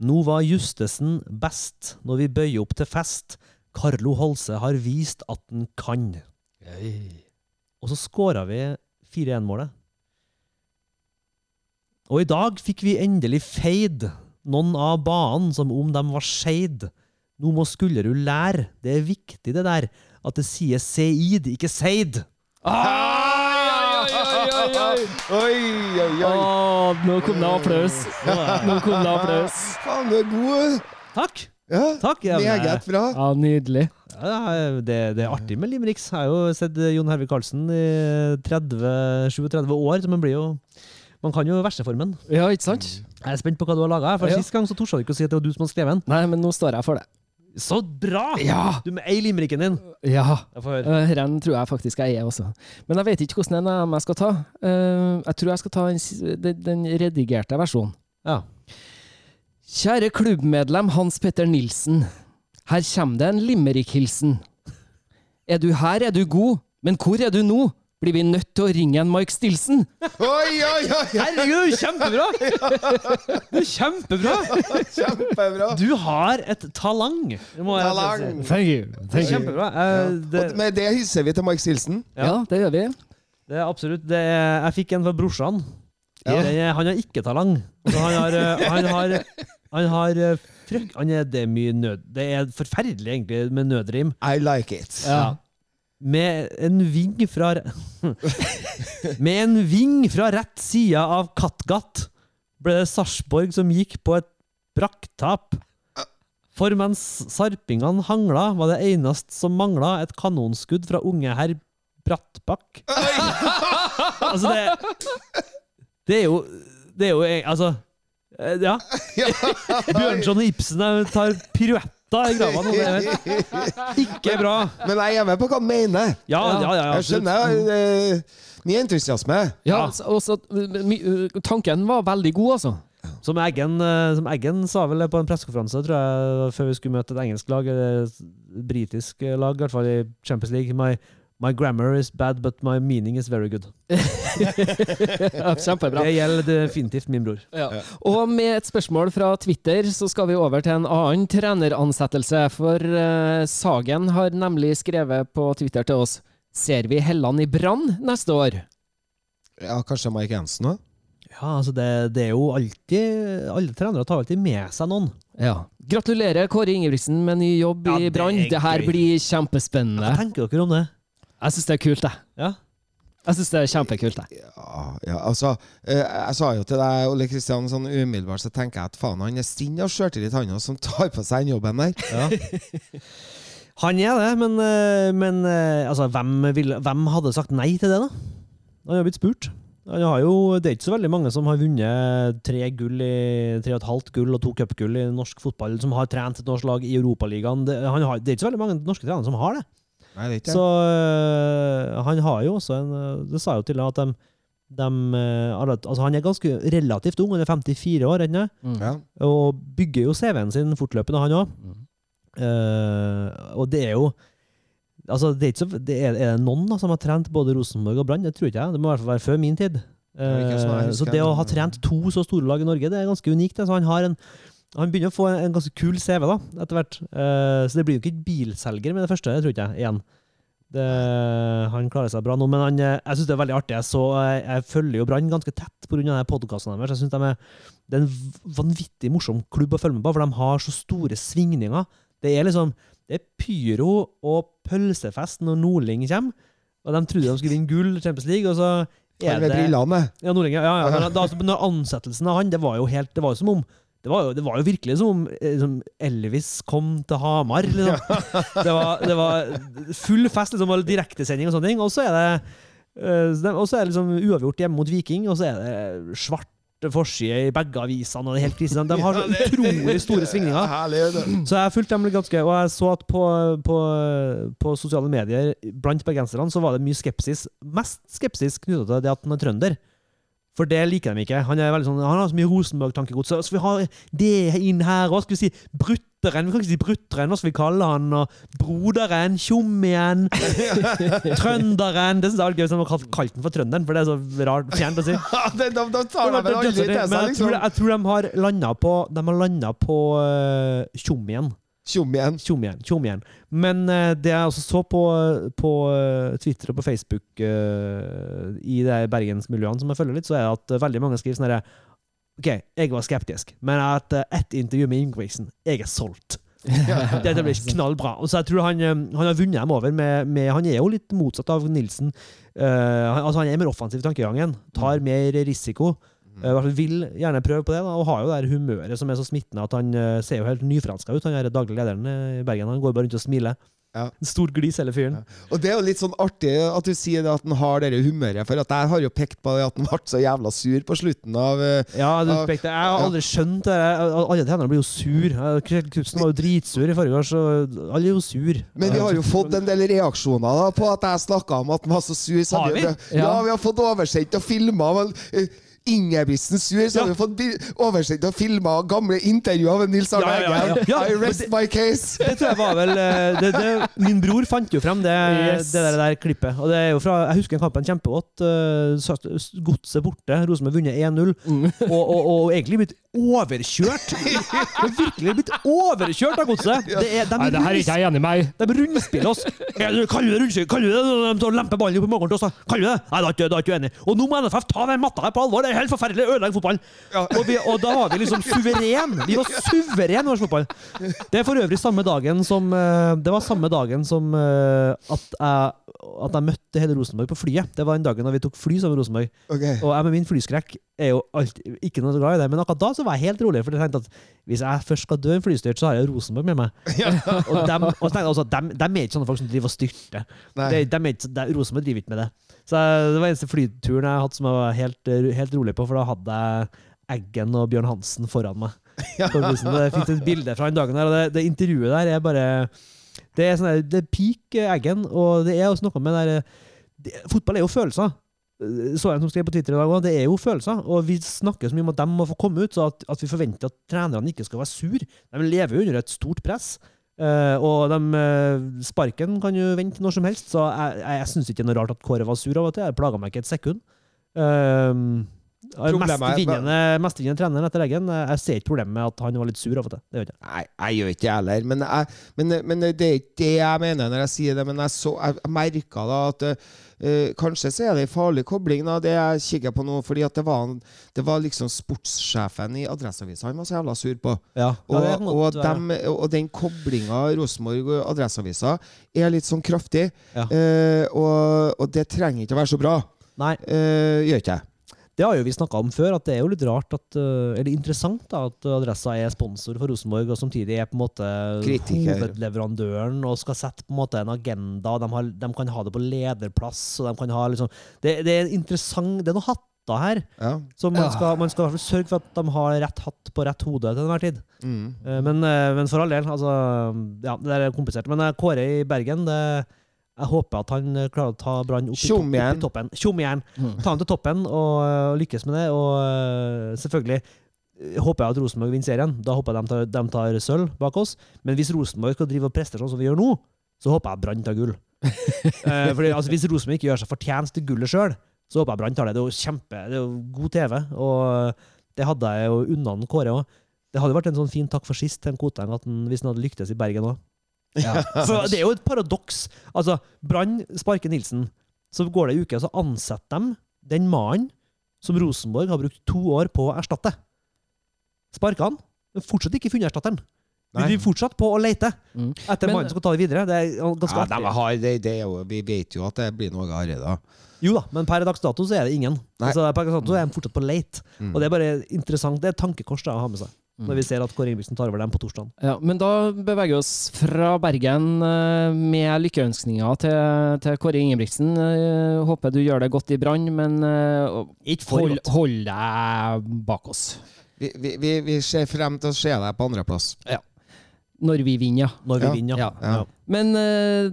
C: Nå var Justesen best når vi bøyer opp til fest. Carlo Holse har vist at han kan. Og så skåra vi 4-1-målet. Og i dag fikk vi endelig feid noen av banen som om de var skeid. Nå må Skullerud lære, det er viktig det der, at det sier seid, ikke seid.
A: Oi, oi, oi!
B: Oi, oi, oi.
A: Åh, nå kom det applaus. Nå kom det applaus.
B: Faen, du er god.
C: Takk!
B: Ja,
C: Takk.
B: Meget bra.
A: Ja, nydelig.
C: Ja, det, det er artig med limericks. Jeg har jo sett Jon Hervik Karlsen i 30, 37 år, så man blir jo Man kan jo verseformen.
A: Ja, ikke sant?
C: Jeg er spent på hva du har laga.
A: Ja.
C: Sist gang så torde du ikke å si at det var du som hadde skrevet den.
A: Nei, men nå står jeg for det.
C: Så bra!
A: Ja!
C: Du med ei limericken din.
A: Ja. Uh, Renn tror jeg faktisk jeg er også. Men jeg vet ikke hvordan en av dem jeg skal ta. Eh, jeg tror jeg skal ta den, den, den redigerte versjonen.
C: Ja.
A: Kjære klubbmedlem Hans Petter Nilsen. Her kommer det en limerick-hilsen. Er du her, er du god, men hvor er du nå? Blir vi nødt til å ringe en Mark Stilson?
B: Oi, oi, oi!
C: Herregud, kjempebra! Du er kjempebra!
B: Kjempebra.
C: Du har et talang. må jeg
B: Talang.
C: si.
A: Thank you. Thank you.
C: Kjempebra. Eh, det,
B: Og med det hilser vi til Mark Stilson.
A: Ja, det gjør vi.
C: det er absolutt det er, Jeg fikk en fra brorsan.
B: Ja.
C: Den er- Han har ikke talang. Altså, han har, eh, han har, han har eh, frøk, han er, Det er mye nød... Det er forferdelig, egentlig, med nødrim.
B: I like it.
C: Ja. Med en ving fra Med en ving fra rett side av Kattegat ble det Sarpsborg som gikk på et brakktap. For mens sarpingene hangla, var det eneste som mangla et kanonskudd fra unge herr Brattbakk. altså, det Det er jo Det er jo e- Altså eh, Ja. Bjørnson og Ibsen de tar piruetta i grava nå. Det er ikke bra.
B: Men jeg er med på hva han mener.
C: Ja, ja, ja.
B: Jeg skjønner eh, mye entusiasme.
A: Ja,
C: Ja.
A: så- også, my- uh, tanken var veldig god, altså.
C: Som Eggen, eh, som Eggen sa vel på en pressekonferanse, tror jeg, før vi skulle møte et engelsk lag, eller et britisk lag, i hvert fall i Champions League. My, my grammar is bad, but my meaning is very good.
A: Kjempebra.
C: Det gjelder definitivt min bror.
A: Ja. Og med et spørsmål fra Twitter så skal vi over til en annen treneransettelse. For uh, Sagen har nemlig skrevet på Twitter til oss Ser vi Helland i Brann neste år?
B: Ja, kanskje Mike Jensen òg?
C: Ja, altså det, det er jo alltid Alle trenere tar alltid med seg noen.
A: Ja. Gratulerer Kåre Ingebrigtsen med ny jobb
C: Ja,
A: i Brann. Det her
C: blir
A: blir
C: Hva
A: kjempespennende.
C: tenker dere om det?
A: Jeg syns det er kult, jeg.
C: Ja?
A: Jeg synes det er kjempekult, jeg.
B: Ja, ja, altså eh, Jeg sa jo til deg, Ole Kristian, sånn umiddelbart så tenker jeg at faen, han er stinn av sjøltillit, han som tar på seg den jobben der.
C: Ja. Han er det, men, eh, men eh, altså, hvem, vil, hvem hadde sagt nei til det, da? Han har blitt spurt. Han har jo, det er ikke så veldig mange som har vunnet tre gull i, tre og et halvt gull og to cupgull i norsk fotball, som har trent et norsk lag i Europaligaen. Det, han har- det er ikke så veldig mange norske trenere som har det.
B: Nei, det er ikke
C: Så
B: det.
C: øh, han har jo også en øh, Det sa jo til at de, de et- altså Han er ganske relativt ung, han er 54 år ennå,
A: Mm.
B: Ja.
C: og bygger jo CV-en sin fortløpende, han òg.
A: Mm.
C: og det er jo Altså, det er, ikke så, det er, er det noen da, som har trent både Rosenborg og Brann? Det tror ikke jeg. Det må i hvert fall være før min tid.
B: Uh,
C: Eh,
B: husker,
C: så det å ha trent to så store lag i Norge, det er ganske unikt. Altså, han har en han begynner å få en, en ganske kul CV da, etter hvert. Uh, så det blir jo ikke bilselger med det første, det tror ikke jeg, igjen. Det, han klarer seg bra nå, men han, eh, jeg syns det er veldig artig. Jeg, så, jeg, jeg følger jo Brann ganske tett pga. podkasten deres. Jeg synes de er, Det er en vanvittig morsom klubb å følge med på, for de har så store svingninger. Det er liksom det er pyro og pølsefest når Nordling kommer. Og de trodde de skulle vinne gull Champions League, og så er det ja, Nordling, ja, ja. Men da, altså, ansettelsen av han, det var jo helt Det var jo som om det var jo, det var jo virkelig som om eh, Elvis kom til Hamar. Liksom. Det, var, det var full fest, liksom, og direktesending og sånne ting. Og så er det eh, og så er det liksom uavgjort hjemme mot Viking, og så er det svart forside i begge avisene. og det er helt krise. De har så utrolig store svingninger. Så jeg fulgte dem ganske Og jeg så at på, på, på sosiale medier blant bergenserne så var det mye skepsis. Mest skepsis knytta til det at han er trønder. For det liker de ikke. Han sånn, han har så mye Rosenborg-tankegods. Så Skal vi ha det inn her òg? Skal vi si Brutteren? Vi kan ikke si Brutteren, hva skal vi kalle han? Og Broderen? Tjommien? Trønderen? Det syns jeg er gøy, som har kalt, kalt den for Trønderen, for det er så rart fjernt å si.
B: de, de, da tar de vel aldri
C: det
B: liksom.
C: jeg tror de har landa på De har på uh, Tjommien.
B: Tjom igjen.
C: Tjom igjen. Tjom igjen. Men uh, det jeg også så på, på uh, Twitter og på Facebook uh, i de bergensmiljøene som jeg følger litt, så er det at eh, veldig mange skriver sånn herre OK, jeg var skeptisk, men etter ett intervju med Ingebrigtsen, jeg er solgt. Dette blir knallbra. Og så jeg tror han, eh, han har vunnet dem over med, med Han er jo litt motsatt av Nilsen. Eh, han, altså han er mer offensiv i tankegangen. Tar mer risiko. Eh, i vil gjerne prøve på det, da, og har jo det her humøret som er så smittende at han uh, ser jo helt nyfranska ut. Han er daglig lederen eh, i Bergen. Han går bare rundt og smiler.
B: Ja.
C: Stort glis, hele fyren.
B: Og det er jo litt sånn artig at du sier det at han har det humøret, for at jeg har jo pekt på at han ble så jævla sur på slutten av uh,
C: Ja, du,
B: av,
C: pekte. jeg har aldri skjønt det. Alle trenere blir jo sur. Eh, Kjell Knutsen var jo dritsur i forrige år, så alle er jo sur.
B: Men vi har jo fått en del reaksjoner da, på at jeg snakka om at han var så sur. Så
C: Har vi?
B: Ja. Ja, vi har fått oversendt og filma. Ingebrigtsen sur, så har vi fått oversendt og filma gamle intervjuer med Nils Arne
C: Ja, ja, ja, ja.
B: Eggen.
C: Ja,
B: I rest
C: det-
B: my case.
C: Det tror jeg var vel eh, det, det, Min bror fant jo frem det,
A: Yes.
C: det der, der klippet. Og det er jo fra, Jeg husker kampen kjempegodt. Uh, Godset borte. Rosenborg vunnet 1-0.
A: Mm.
C: Og, og, og egentlig blitt overkjørt. Det er virkelig blitt overkjørt av Godset. Det er, de,
A: Nei, det her er ikke jeg enig med.
C: de rundspiller oss. Du- Kaller du det rundspill? Kaller du det de lemper ballen opp i magen til oss? Kaller du det? Nei, da er ikke- da er ikke jeg enig. Og nå må NFF ta den matta her på alvor. Det er helt forferdelig! Ødelegger fotballen! Og, vi, og da var vi liksom suveren! Vi var suveren i norsk fotball! Det er for øvrig samme dagen som eh, Det var samme dagen som eh, at jeg, at jeg møtte hele Rosenborg på flyet. Det var den dagen da vi tok fly sammen med Rosenborg.
B: Okay.
C: Og jeg med min flyskrekk er jo alltid, ikke noe glad i det, men akkurat da så var jeg helt rolig. For jeg tenkte at hvis jeg først skal dø en flystyrt, så har jeg Rosenborg med meg. og dem, og så tenkte jeg også at dem, dem er ikke sånne folk som driver og styrter. Er Rosenborg driver ikke med det. Så det var eneste flyturen jeg hadde som jeg var helt, helt rolig på, for da hadde jeg Eggen og Bjørn Hansen foran meg. Og Jeg fikk et bilde fra den dagen der, og det, det intervjuet der er bare Det er sånn der- det er peak Eggen, og det er også noe med der det, Fotball er jo følelser. Så jeg som skrev på Twitter i dag det er jo følelser. Og vi snakker så mye om at de må få komme ut, så at, at vi forventer at trenerne ikke skal være sur. De lever jo under et stort press. Eh, og de, uh, sparken kan jo vente når som helst, så jeg, jeg, jeg syns ikke det er noe rart at Kåre var sur av og til. Det plaga meg ikke et sekund. Uh,
B: Problemet er-
C: Mestvinnende mestvinnende treneren etter Eggen. eh, Jeg ser ikke problemet med at han var litt sur av og til. Jeg.
B: Nei, jeg gjør ikke det heller. Men, jeg, men, men det er ikke det jeg mener når jeg sier det. Men jeg, så, jeg merka da at eh, kanskje så er det en farlig kobling, da, det jeg kikker på nå. fordi at det var, det var liksom sportssjefen i Adresseavisa han var så jævla sur på.
C: Ja,
B: Og, og, dem, og den koblinga Rosenborg og Adresseavisa er litt sånn kraftig.
C: Ja.
B: Uh, og, og det trenger ikke å være så bra.
C: Nei,
B: Uh, gjør ikke jeg.
C: Det har jo vi snakka om før, at det er jo litt rart at eh, Eller interessant da, at Adressa er sponsor for Rosenborg, og samtidig er på en måte
B: Kritiker.
C: hovedleverandøren og skal sette på en måte en agenda. De, har, de kan ha det på lederplass, og de kan ha liksom Det, det er interessant Det er noen hatter her.
B: Ja.
C: Så man skal, man skal i hvert fall sørge for at de har rett hatt på rett hode til enhver tid.
B: Mm.
C: Eh, Men, eh, men for all del, altså Ja, det er komplisert. Men Kåre i Bergen, det, jeg håper at han eh, klarer å ta Brann opp, opp i toppen. Tjom igjen.
A: Mm.
C: Ta han til toppen og eh, lykkes med det. Og eh, selvfølgelig håper jeg at Rosenborg vinner serien. Da håper jeg de tar, de tar sølv bak oss. Men hvis Rosenborg skal drive og prestere sånn som vi gjør nå, så håper jeg Brann tar gull. Eh, fordi, altså, hvis Rosenborg ikke gjør seg fortjent til gullet sjøl, så håper jeg Brann tar det. Det er kjempe, det er jo god TV, og det hadde jeg jo unna Kåre òg. Det hadde vært en sånn fin takk for sist til en Koteng hvis han hadde lyktes i Bergen òg.
A: Ja.
C: For det er jo et paradoks. Altså, Brann sparker Nilsen. Så går det ei uke, så ansetter de den mannen som Rosenborg har brukt to år på å erstatte. Sparker han, men fortsatt ikke funnet erstatteren. Vi driver fortsatt på å lete
A: Mm.
C: etter mannen som skal ta det videre. Det er ganske
B: Ja, de har, det, det er jo, vi vet jo at det blir noe Are, da.
C: Jo da, men per dags dato så er det ingen. Altså, per dags dato er de fortsatt på leit.
B: Mm.
C: Og det er bare interessant. Det er et tankekors da, å ha med seg.
A: Mm.
C: Når vi ser at Kåre Ingebrigtsen tar over dem på torsdag.
A: Ja, men da beveger vi oss fra Bergen eh, med lykkeønskninger til, til Kåre Ingebrigtsen. Eh, håper du gjør det godt i Brann, men eh, hold, hold deg bak oss.
B: Vi, vi, vi, ser frem til å se deg på andreplass.
A: Når vi vinner, ja.
C: Når vi
B: Ja.
C: vinner, ja.
A: Ja.
B: Ja.
A: Men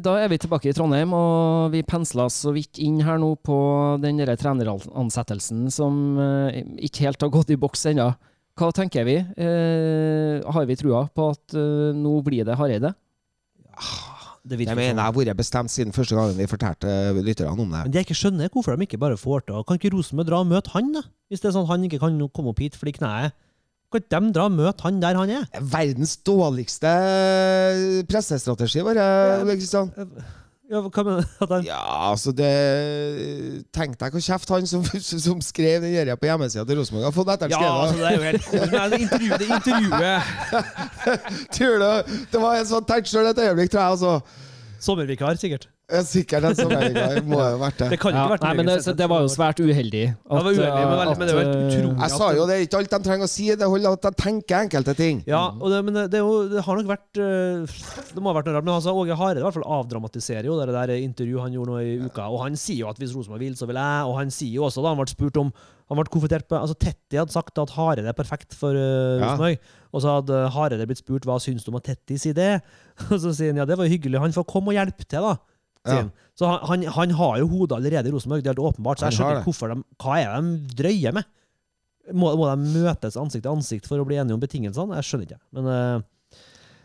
A: da er vi tilbake i Trondheim, og vi pensla så vidt inn her nå på den treneransettelsen som ikke helt har gått i boks ennå. Hva tenker vi? Eh, har vi trua på at eh, nå blir det Hareide?
C: Det
B: Det
C: virker
B: mener
C: sånn.
B: jeg har vært bestemt siden første gangen vi fortalte lytterne om det.
C: Men det jeg ikke skjønner, er hvorfor de ikke bare får til Kan ikke Rosenborg dra og møte han, da? Hvis det er sånn at han ikke kan komme opp hit fordi kneet Kan ikke de dra og møte han der han er?
B: Verdens dårligste pressestrategi, bare, Kristian.
C: Ja, hva mener du? At han
B: Ja, altså det Tenk deg hvor kjeft han som, som skrev den der på hjemmesida til Rosenborg har fått etter
C: Ja,
B: skrevet.
C: altså, det er jo helt intervju, det intervjuet.
B: Tror du Det var en sånn tenkt sjøl et øyeblikk, tror jeg. Altså.
C: Sommervikar, sikkert.
B: Ja, Sikkert en sånn øyeblikk. Må jo ha vært
C: Det
B: det.
C: kan
A: Ja,
C: ikke vært
A: nei, men det, det var jo svært uheldig.
C: det var uheldig, men, veldig, men det var
A: eh,
C: utrolig.
B: Jeg sa jo det er ikke alt de trenger å si, det holder at de tenker enkelte ting.
C: Ja, og det, men det, er jo, det har nok vært øh, Det må ha vært noe rart. Men altså, Åge Hareide i hvert fall avdramatiserer jo det der intervjuet han gjorde nå i uka. Og han sier jo at hvis Rosenborg vil, så vil jeg. Og han sier jo også, da han ble spurt om Han ble konfrontert på Altså, Tetti hadde sagt at Hareide er perfekt for øh,
B: Ja.
C: Og så hadde Hareide blitt spurt hva syns du om at Tetti sier det. Og så sier han ja, det var hyggelig. Han får komme og hjelpe til, da.
B: Ja.
C: Så han, han, han har jo hodet allerede i Rosenborg, det er helt åpenbart. Så jeg skjønner ikke hvorfor de Hva er de drøyer med? Må, må de møtes ansikt til ansikt for å bli enige om betingelsene? Jeg skjønner ikke. Men øh,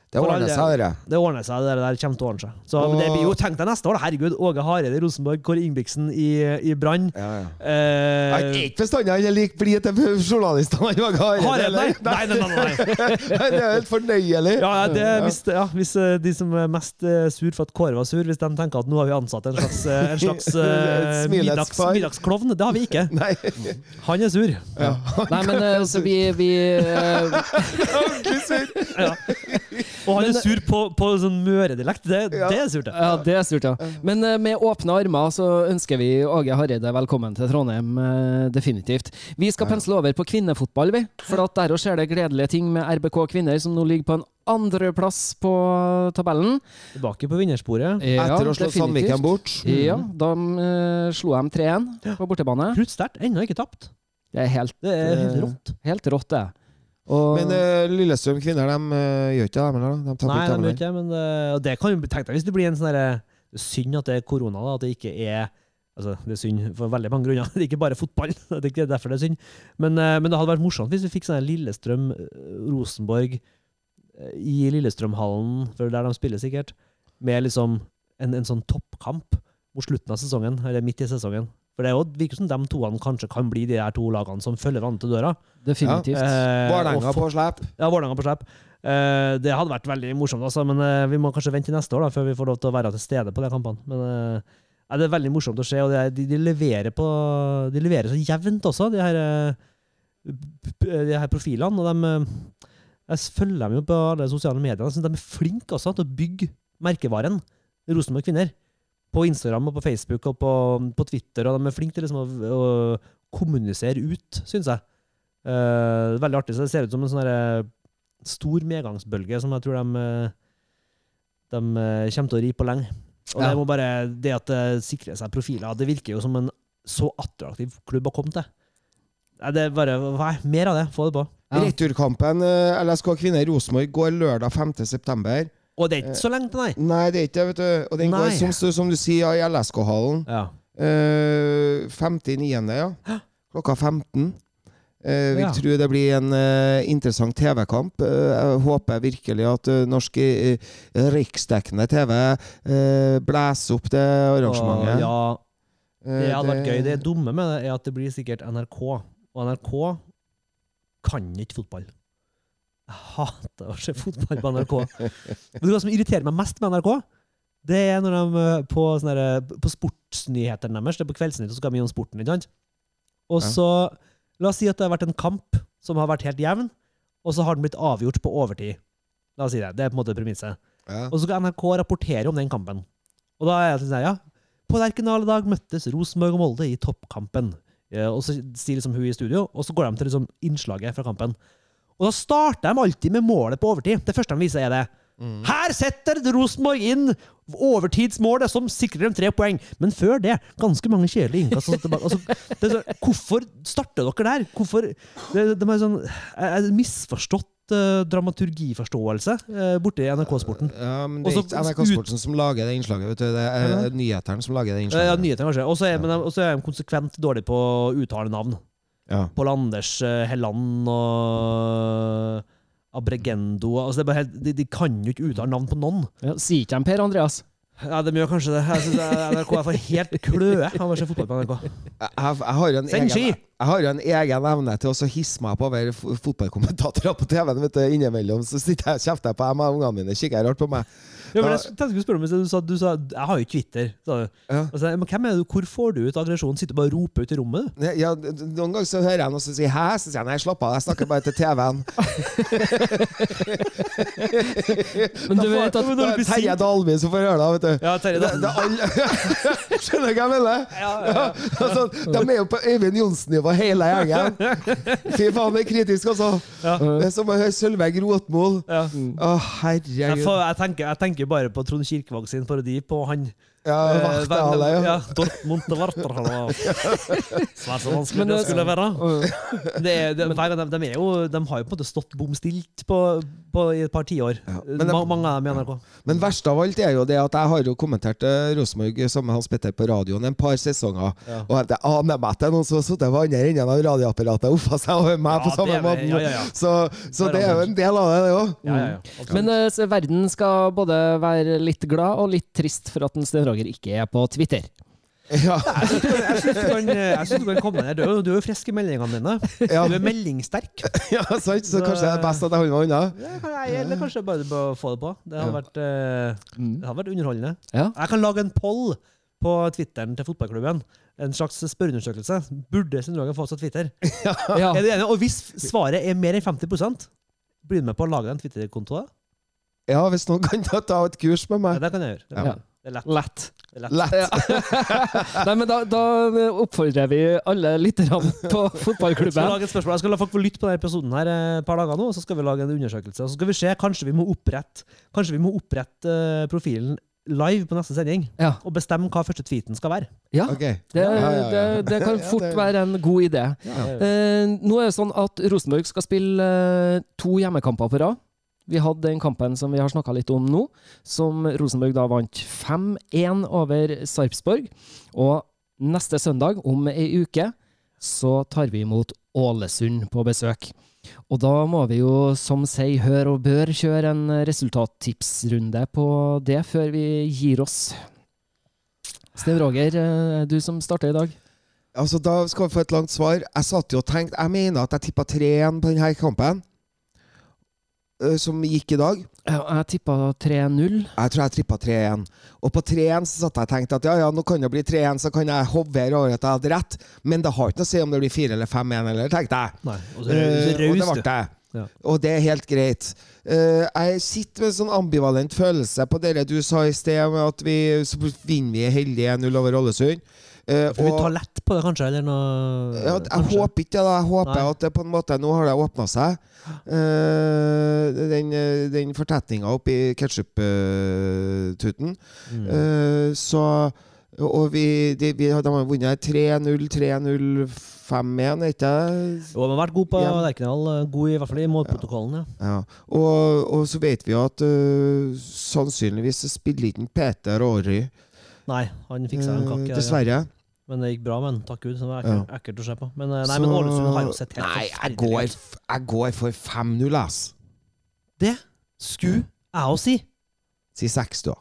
B: Det ordner seg, dere.
C: Det ordner seg, det der kommer til å ordne seg. Så og... det blir jo, Tenk deg neste år, da. herregud. Åge Hareide i Rosenborg, Kåre Ingebrigtsen i, i Brann.
B: Ja, ja.
C: Eh,
B: Han er ikke bestandig han er like blid til journalistene. Han Åge Hareide,
C: nei.
B: eller?
C: Nei, nei, nei, nei.
B: det er helt fornøyelig.
C: Ja, ja, det, hvis, ja, hvis eh, de som er mest eh, sur for at Kåre var sur, hvis de tenker at nå har vi ansatt en slags, eh, en slags middags, middagsklovn, det har vi ikke.
B: Nei.
C: Han er sur.
B: Ja.
A: Nei, men altså, så vi, vi
B: uh...
C: Ja. Og han er sur på, på sånn møredialekt. Det,
B: Ja.
C: det er surt, ja.
A: Ja, det er surt, ja. Men eh, med åpne armer så ønsker vi Åge Hareide velkommen til Trondheim, eh, definitivt. Vi skal pensle over på kvinnefotball, vi. For at der også skjer det gledelige ting med RBK kvinner, som nå ligger på en andreplass på tabellen.
C: Tilbake på vinnersporet.
A: Ja,
B: Etter å slå. Sandviken bort.
A: Ja, da uh, slo de 3-1 på bortebane.
C: Kruttsterkt. Ennå ikke tapt.
A: Det er helt,
C: Det er helt
A: eh,
C: rått.
A: Helt rått, det. Og,
B: Men uh, Lillestrøm kvinner de uh, gjør ikke det, de, taper
C: Nei,
B: ikke,
C: de gjør ikke men uh, og det kan jo tenke deg hvis det blir en sånn derre Synd at det er korona, da, at det ikke er Altså, Det er synd for veldig mange grunner. Det er ikke bare fotball. Det er ikke derfor det er synd. Men, men det hadde vært morsomt hvis vi fikk sånn Lillestrøm-Rosenborg i Lillestrømhallen, for der de spiller sikkert, med liksom en, en sånn toppkamp mot slutten av sesongen, eller midt i sesongen. For det er jo, virker som de toene kanskje kan bli de her to lagene som følger hverandre til døra.
A: definitivt.
C: Eh,
B: Vålerenga på slep.
C: ja, Vålerenga på slep. Uh, det hadde vært veldig morsomt, altså, men uh, vi må kanskje vente til neste år da, før vi får lov til å være til stede på de kampene. Men uh, ja, det er veldig morsomt å se, og det er, de, de, leverer på, de leverer så jevnt også, de her, de her profilene. Og de, jeg følger dem jo på alle sosiale medier. Jeg synes de er flinke også til å bygge merkevaren Rosenborg kvinner. På Instagram og på Facebook og på, på Twitter. Og de er flinke til liksom å, å kommunisere ut, syns jeg. Uh, veldig artig. så Det ser ut som en sånn stor medgangsbølge som jeg tror de, eh, de eh, kommer til å ri på lenge. Og
A: Ja.
C: det må bare det at det sikrer seg profiler, det virker jo som en så attraktiv klubb å komme til. Nei, det er bare er mer av det. Få det på.
A: Ja.
B: Returkampen eh, LSK kvinner Rosenborg går lørdag 5.9.
C: Og det er ikke så lenge til, nei.
B: Nei, det er ikke det. Og den
C: Nei.
B: går, som, som du sier, i LSK-hallen.
C: Ja.
B: Uh, 5.9., ja. Klokka 15. Uh, vil
C: Ja.
B: tro det blir en uh, interessant TV-kamp. Eh, jeg håper virkelig at norsk riksdekkende TV blæser opp det arrangementet.
C: Ja,
B: Eh,
C: det hadde vært gøy. Det dumme med det er at det blir sikkert NRK. Og NRK kan ikke fotball. Jeg hater å se fotball på NRK. Vet du hva som irriterer meg mest med NRK? Det er når de eh, på, sånne på sportsnyhetene deres, det er på Kveldsnytt, så skal de om sporten, ikke sant? Og så, la oss si at det har vært en kamp som har vært helt jevn, og så har den blitt avgjort på overtid. La oss si det. Det er på en måte premisset.
B: Ja.
C: Og så skal NRK rapportere om den kampen. Og da er jeg sånn, ja, på Lerkendal i dag møttes Rosenborg og Molde i toppkampen. Ja, og så sier liksom hun i studio, og så går de til liksom innslaget fra kampen. Og da starter de alltid med målet på overtid. Det første de viser er det. Her setter Rosenborg inn overtidsmålet som sikrer dem tre poeng. Men før det, ganske mange kjedelige innkast. Altså, er så, hvorfor starter dere der? Hvorfor det, det er sånn eh, misforstått uh, dramaturgiforståelse uh, borti NRK-sporten.
B: Ja, men det er ikke NRK Sporten som lager det innslaget. Vet du. Det er
C: Ja.
B: nyhetene som lager det innslaget.
C: Ja, nyhetene kanskje. Og så er, ja. er de konsekvent dårlige på å uttale navn.
B: Ja.
C: Pål Anders eh, Helland og Abregendo altså det er bare helt, de, de kan jo ikke uttale navn på noen.
A: Ja, Sier ikke de Per Andreas?
C: Ja, De gjør kanskje det. Jeg synes NRK er for helt kløe av å se fotball på NRK.
B: Jeg, jeg, jeg har en
C: Send
B: egen, jeg har jo en egen evne til å hisse meg på over fotballkommentatorer på TV-en. vet du, Innimellom så sitter jeg og kjefter på dem, og ungene mine kikker rart på meg.
C: Ja, men jeg skulle spørre om du sa, du sa jeg har jo Twitter. Sa du.
B: Ja.
C: Og men hvem er du, Hvor får du ut aggresjonen? Sitter du bare og roper ut i rommet?
B: Ja, Ja, noen ganger så hører jeg noen som sier 'hæ', så sier jeg nei, slapp av, jeg snakker bare til TV-en.
A: Men du vet at
C: når du blir
B: Terje Dalvin som får høre det, vet du.
C: Ja, Terje,
B: Det,
C: da.
B: det er alle Skjønner du hva jeg mener?
C: Ja, ja, ja.
B: Altså, de er jo på Øyvind Johnsen-nivå, hele gjengen. Fy faen, det er kritisk, altså.
C: Ja.
B: Det er som å høre Sølveig Rotmol.
C: Ja.
B: Å,
C: Jeg,
B: herregud.
C: får, jeg, tenker, jeg tenker bare på Trond Kirkevåg sin parodi på han.
B: Ja,
C: Eh,
B: Vartdale, ja.
C: ja. Dortmund til Vartdale. Svært så vanskelig
A: Men,
C: det skulle være. Det er, de, de, er jo, de har jo på en måte stått bom stilt på, på, i et par tiår.
B: Ja,
C: Ma, mange av dem i NRK.
B: Men verst av alt er jo det at jeg har jo kommentert eh, Rosenborg sammen med Hans Petter på radioen en par sesonger.
C: Ja.
B: Og jeg aner meg at det er noen som har sittet ved andre enden av radioapparatet og offa seg over meg på samme måten.
C: ja, ja, ja.
B: Så, så det er jo en del av det, det òg.
C: Ja, ja, ja.
A: Men uh, verden skal både være litt glad og litt trist for at en Sten Roger ikke er på Twitter.
B: Ja.
C: jeg syns du, synes du, kan- du kan komme ned. Du er jo- du er jo frisk i meldingene dine.
B: Ja.
C: Du er meldingssterk.
B: ja, sant? Så kanskje det er best at jeg holder meg unna.
C: Ja, Eller kanskje bare bør få det på. Det har,
B: Ja.
C: vært, eh, det har vært underholdende.
A: Ja.
C: Jeg kan lage en poll på Twitteren til fotballklubben. En slags spørreundersøkelse. Burde Roger få seg Twitter?
A: Ja.
C: Er du enig? Og hvis svaret er mer enn 50% blir du med på å lage en Twitter-konto?
B: Ja, hvis noen kan ta, et kurs med
C: Ja,
B: meg.
C: det kan jeg gjøre. Det, er lett.
A: Lett.
C: Det er lett.
A: Nei, men da, da oppfordrer vi alle lytterne på
C: Jeg skal lage et spørsmål. Jeg skal la folk få lytte på denne episoden her eh, et par dager nå, og så skal vi lage en undersøkelse. Og så skal vi se, Kanskje vi må opprette, vi må opprette eh, profilen live på neste sending.
A: Ja.
C: Og bestemme hva første tweeten skal være.
A: ja.
B: okay.
A: Det,
B: Ja, ja, ja.
A: det, det kan
B: Ja,
A: fort være en god idé. Eh, nå er det sånn at Rosenborg skal spille eh, to hjemmekamper på rad. Vi hadde den kampen som vi har snakka litt om nå, som Rosenborg da vant 5-1 over Sarpsborg. Og neste søndag, om ei uke, så tar vi imot Ålesund på besøk. Og da må vi jo, som seg hør og bør, kjøre en resultattipsrunde på det før vi gir oss. Sten Roger, eh, du som starter i dag.
B: Altså, Da skal vi få et langt svar. Jeg satt jo og tenkte Jeg mener at jeg tippa 3-1 på denne kampen, som gikk i dag.
A: Jeg tippa 3-0.
B: Jeg tror jeg trippa 3-1. Og på 3-1 så satt jeg og tenkte at ja, ja, nå kan det bli 3-1, så kan jeg hovere over at jeg hadde rett. Men det har ikke noe å si om det blir 4 eller 5-1, eller, tenkte jeg.
C: Nei, og så
B: Eh, og det ble det.
C: Ja.
B: Og det er helt greit. Eh, jeg sitter med en sånn ambivalent følelse på det du sa i sted, med at vi så vinner vi heldig 1-0 over Ålesund. Eh,
C: Får vi tar lett på det, kanskje? Eller noe
B: ja, jeg
C: kanskje?
B: håper ikke det. Jeg håper
C: Nei.
B: at det på en måte Nå har det åpna seg. Uh, den uh, den fortetninga oppi ketsjuptuten.
C: Mm.
B: Uh, så Og vi, de, vi har- de har vunnet 3-0, 3-0, 5-1, ikke det?
C: Jo, de har vært gode på. Lerkendal. God i hvert fall i målprotokollen. Ja.
B: Ja. Og, og så vet vi at uh, sannsynligvis spiller ikke Peter Aary.
C: Nei, han fiksa en kake. Uh, dessverre. ja. Men det gikk bra med han. Takk Gud. Det var ekkelt, ekkelt å se på. Men, eh, nei,
B: Så-
C: men Ålesund har jo sett helt
B: Nei,
C: forferdelig
B: går,
C: ut.
B: jeg går for 5-0, ass.
C: Det skulle jeg òg si.
B: Si 6, da.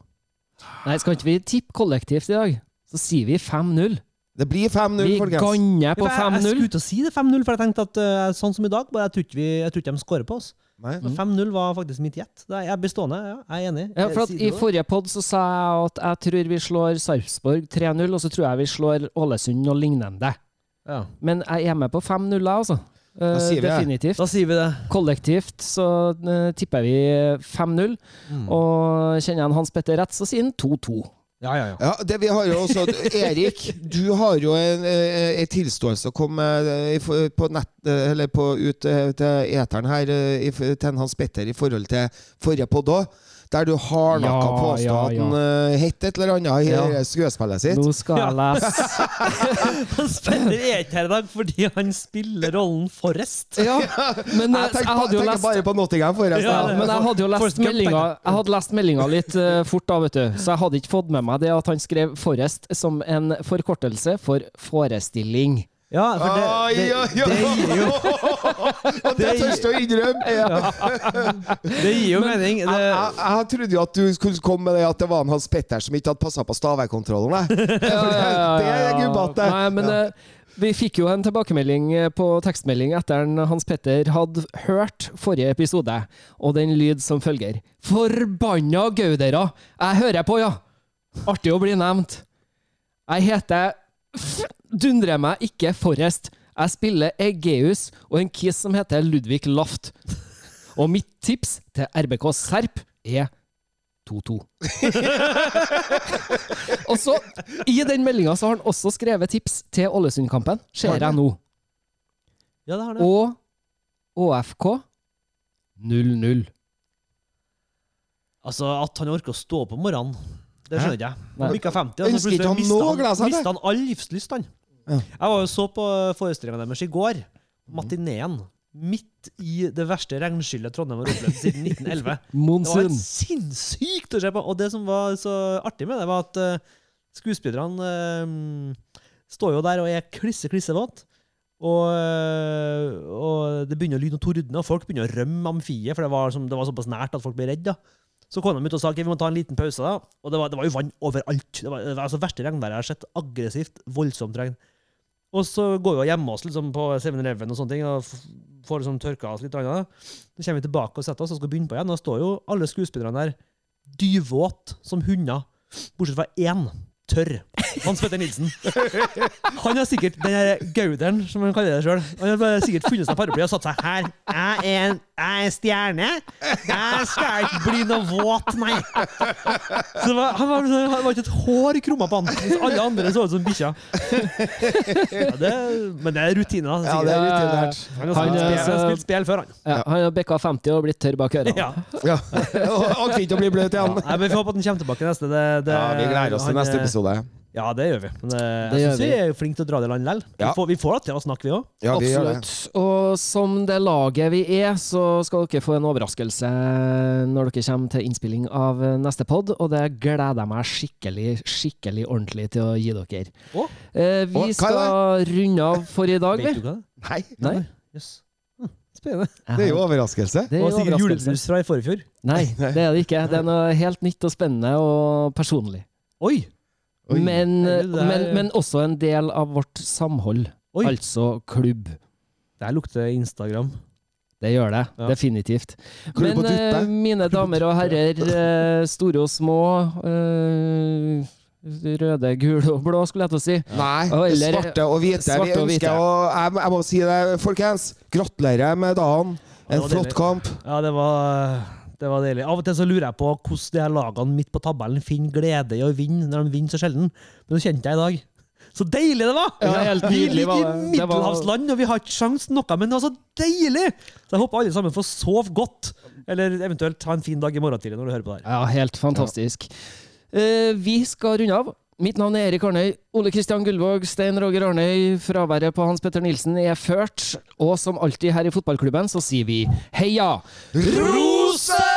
A: Nei, skal ikke vi tippe kollektivt i dag? Så sier vi 5-0.
B: Det blir 5-0,
A: Vi
B: folkens.
A: ganner på
C: Ja, for jeg, jeg
A: 5-0.
C: skulle til å si det 5-0, for jeg tenkte at uh, sånn som i dag, bare jeg tror ikke, jeg tror ikke de skårer på oss.
B: Nei.
C: 5-0 var faktisk mitt gjett. Jeg er bestående, ja. Jeg er enig.
A: Ja, for at I forrige pod så sa jeg at jeg tror vi slår Sarpsborg 3-0, og så tror jeg vi slår Ålesund og lignende.
C: ja.
A: Men jeg er med på 5-0, altså. Eh,
B: Da sier vi det.
A: Definitivt.
C: Da sier vi det.
A: Kollektivt så eh, tipper vi 5-0,
C: Mm.
A: og kjenner jeg Hans Petter rett, så sier han 2-2.
C: Ja, ja, ja.
B: Ja, det vi har jo også Erik, du har jo en, eh, en tilståelse å komme eh, på nett eh, Eller på, ut til eteren her til Hans Petter i forhold til forrige podd òg. Der du hardnakka
A: Ja,
B: påstod
A: ja,
B: at
A: ja.
B: han uh, het et eller annet i
A: Ja.
B: skuespillet sitt.
A: Nå skal jeg lese
C: Hans Petter er ikke her i dag fordi han spiller rollen Forrest.
A: Ja, men eh,
B: Jeg tenker,
A: jeg hadde jo
B: tenker
A: lest
B: bare på Nottingham, Forrest.
A: Ja, men jeg hadde jo lest meldinga Jeg hadde lest meldinga litt uh, fort, da, vet du. Så jeg hadde ikke fått med meg det at han skrev 'Forrest' som en forkortelse for 'forestilling'.
C: Ja, for det, det,
B: oi.
C: det gir jo,
B: Og det tør jeg å innrømme!
C: det gir jo mening.
B: Jeg,
C: Det,
B: jeg, jeg trodde jo at du skulle komme med det at det var en Hans Petter som ikke hadde passa på stavekontrollen. Det er gubbete.
A: Nei, men
B: Ja.
A: eh, vi fikk jo en tilbakemelding eh, på tekstmelding etter at Hans Petter hadde hørt forrige episode, og den lyd som følger. Forbanna gaudere! Jeg hører på, ja! Artig å bli nevnt. Jeg heter F- jeg meg ikke Forrest. Jeg spiller Egeus og en kis som heter Ludvig Laft. Og mitt tips til RBK Serp er 2-2. og så, I den meldinga så har han også skrevet tips til Ålesund-kampen, ser jeg nå.
C: ja, det har det.
A: Og ÅFK 0-0.
C: Altså, at han orker å stå opp om morgenen Det skjønner ikke jeg. Han bikka 50, og så plutselig
B: han
C: mista han, han all livslyst, han.
B: Ja.
C: Jeg var jo så på forestillinga deres i går, matineen, midt i det verste regnskyllet Trondheim har opplevd siden 1911. Det var helt sinnssykt å se på! Og det som var så artig med det, var at uh, skuespillerne uh, står jo der og er klisse, klisse våte. Og, eh, og det begynner å lyne og tordne, og folk begynner å rømme amfiet, for det var, som, det var såpass nært at folk ble redde. da. Så kom de ut og sa ok, vi må ta en liten pause, da. Og det var, det var jo vann overalt. Det var, det var altså verste regnværet jeg har sett. Aggressivt, voldsomt regn. Og så går vi og gjemmer oss liksom på 7-Eleven og sånne ting, og får liksom tørka oss litt. Annet. Så kommer vi tilbake og setter oss og skal begynne på igjen. Da står jo alle skuespillerne der dyvvåt som hunder, bortsett fra én tørr. Hans Petter Nilsen. Han har sikkert den der gauderen, som han kaller det sjøl. Han har sikkert funnet seg paraply og satt seg her. Jeg er en, jeg er stjerne. Jeg skal ikke bli noe våt, nei. Så det var, han, var, han var ikke et hår krumma på han. Hvis alle andre så ut som bikkja. Ja, men det er rutine, da.
B: Ja, det er
C: sikkert.
B: rutinert.
C: Han har spilt, spilt spill før, han.
A: Ja, han har bikka 50 og blitt tørr bak ørene.
C: Ja.
B: Ja. Og Akter ikke å bli bløt igjen.
C: Ja, men Vi får håpe at han kommer tilbake neste. Det, det,
B: Ja, vi gleder oss til neste
C: eh,
B: episode.
C: Ja, det gjør vi. Men det,
A: Det
C: jeg syns vi
A: vi.
C: er flinke til å dra det i land likevel.
B: Ja.
C: Vi, får- vi får da til å snakke, vi òg.
B: Ja, vi det.
A: Absolutt. Og som det laget vi er, så skal dere få en overraskelse når dere kommer til innspilling av neste pod, og det gleder jeg meg skikkelig, skikkelig ordentlig til å gi dere.
C: Oh.
A: Eh, vi
B: oh,
A: skal runde av for i dag, vi.
C: Du hva?
B: Nei,
A: Nei?
C: Yes. Hm, Spennende.
B: det er jo overraskelse.
A: Det er
C: Og sikkert julebrus fra i forfjor.
A: Nei, det er det ikke. Det er noe helt nytt og spennende og personlig.
C: Oi!
B: Oi.
A: Men,
C: er-
A: men, men også en del av vårt samhold.
C: Oi.
A: Altså klubb.
C: Der lukter Instagram.
A: Det gjør det,
C: Ja.
A: definitivt.
B: Klubb
A: Men eh, mine damer og herrer, eh, store og små, eh, røde, gule og blå, skulle jeg til å si.
B: Nei,
A: eller-
B: svarte og hvite.
A: svarte
B: vi
A: og hvite.
B: Og jeg, jeg må si det, folkens. Gratulerer med dagen. En flott kamp.
C: Ja, det var, det var deilig. Av og til så lurer jeg på hvordan de her lagene midt på tabellen finner glede i å vinne når de vinner så sjelden. Men det kjente jeg i dag. Så deilig det var!
A: Ja, helt
C: vi ligger i middelhavsland, og vi har ikke sjans noe, men det var så deilig! Så jeg håper alle sammen får sove godt. Eller eventuelt ha en fin dag i morgen tidlig når du hører på det her.
A: Ja, helt fantastisk. Eh, vi skal runde av. Mitt navn er Erik Arnøy. Ole Kristian Gullvåg, Stein Roger Arnøy. Fraværet på Hans Petter Nilsen er ført. Og som alltid her i fotballklubben så sier vi heia!
B: Sir!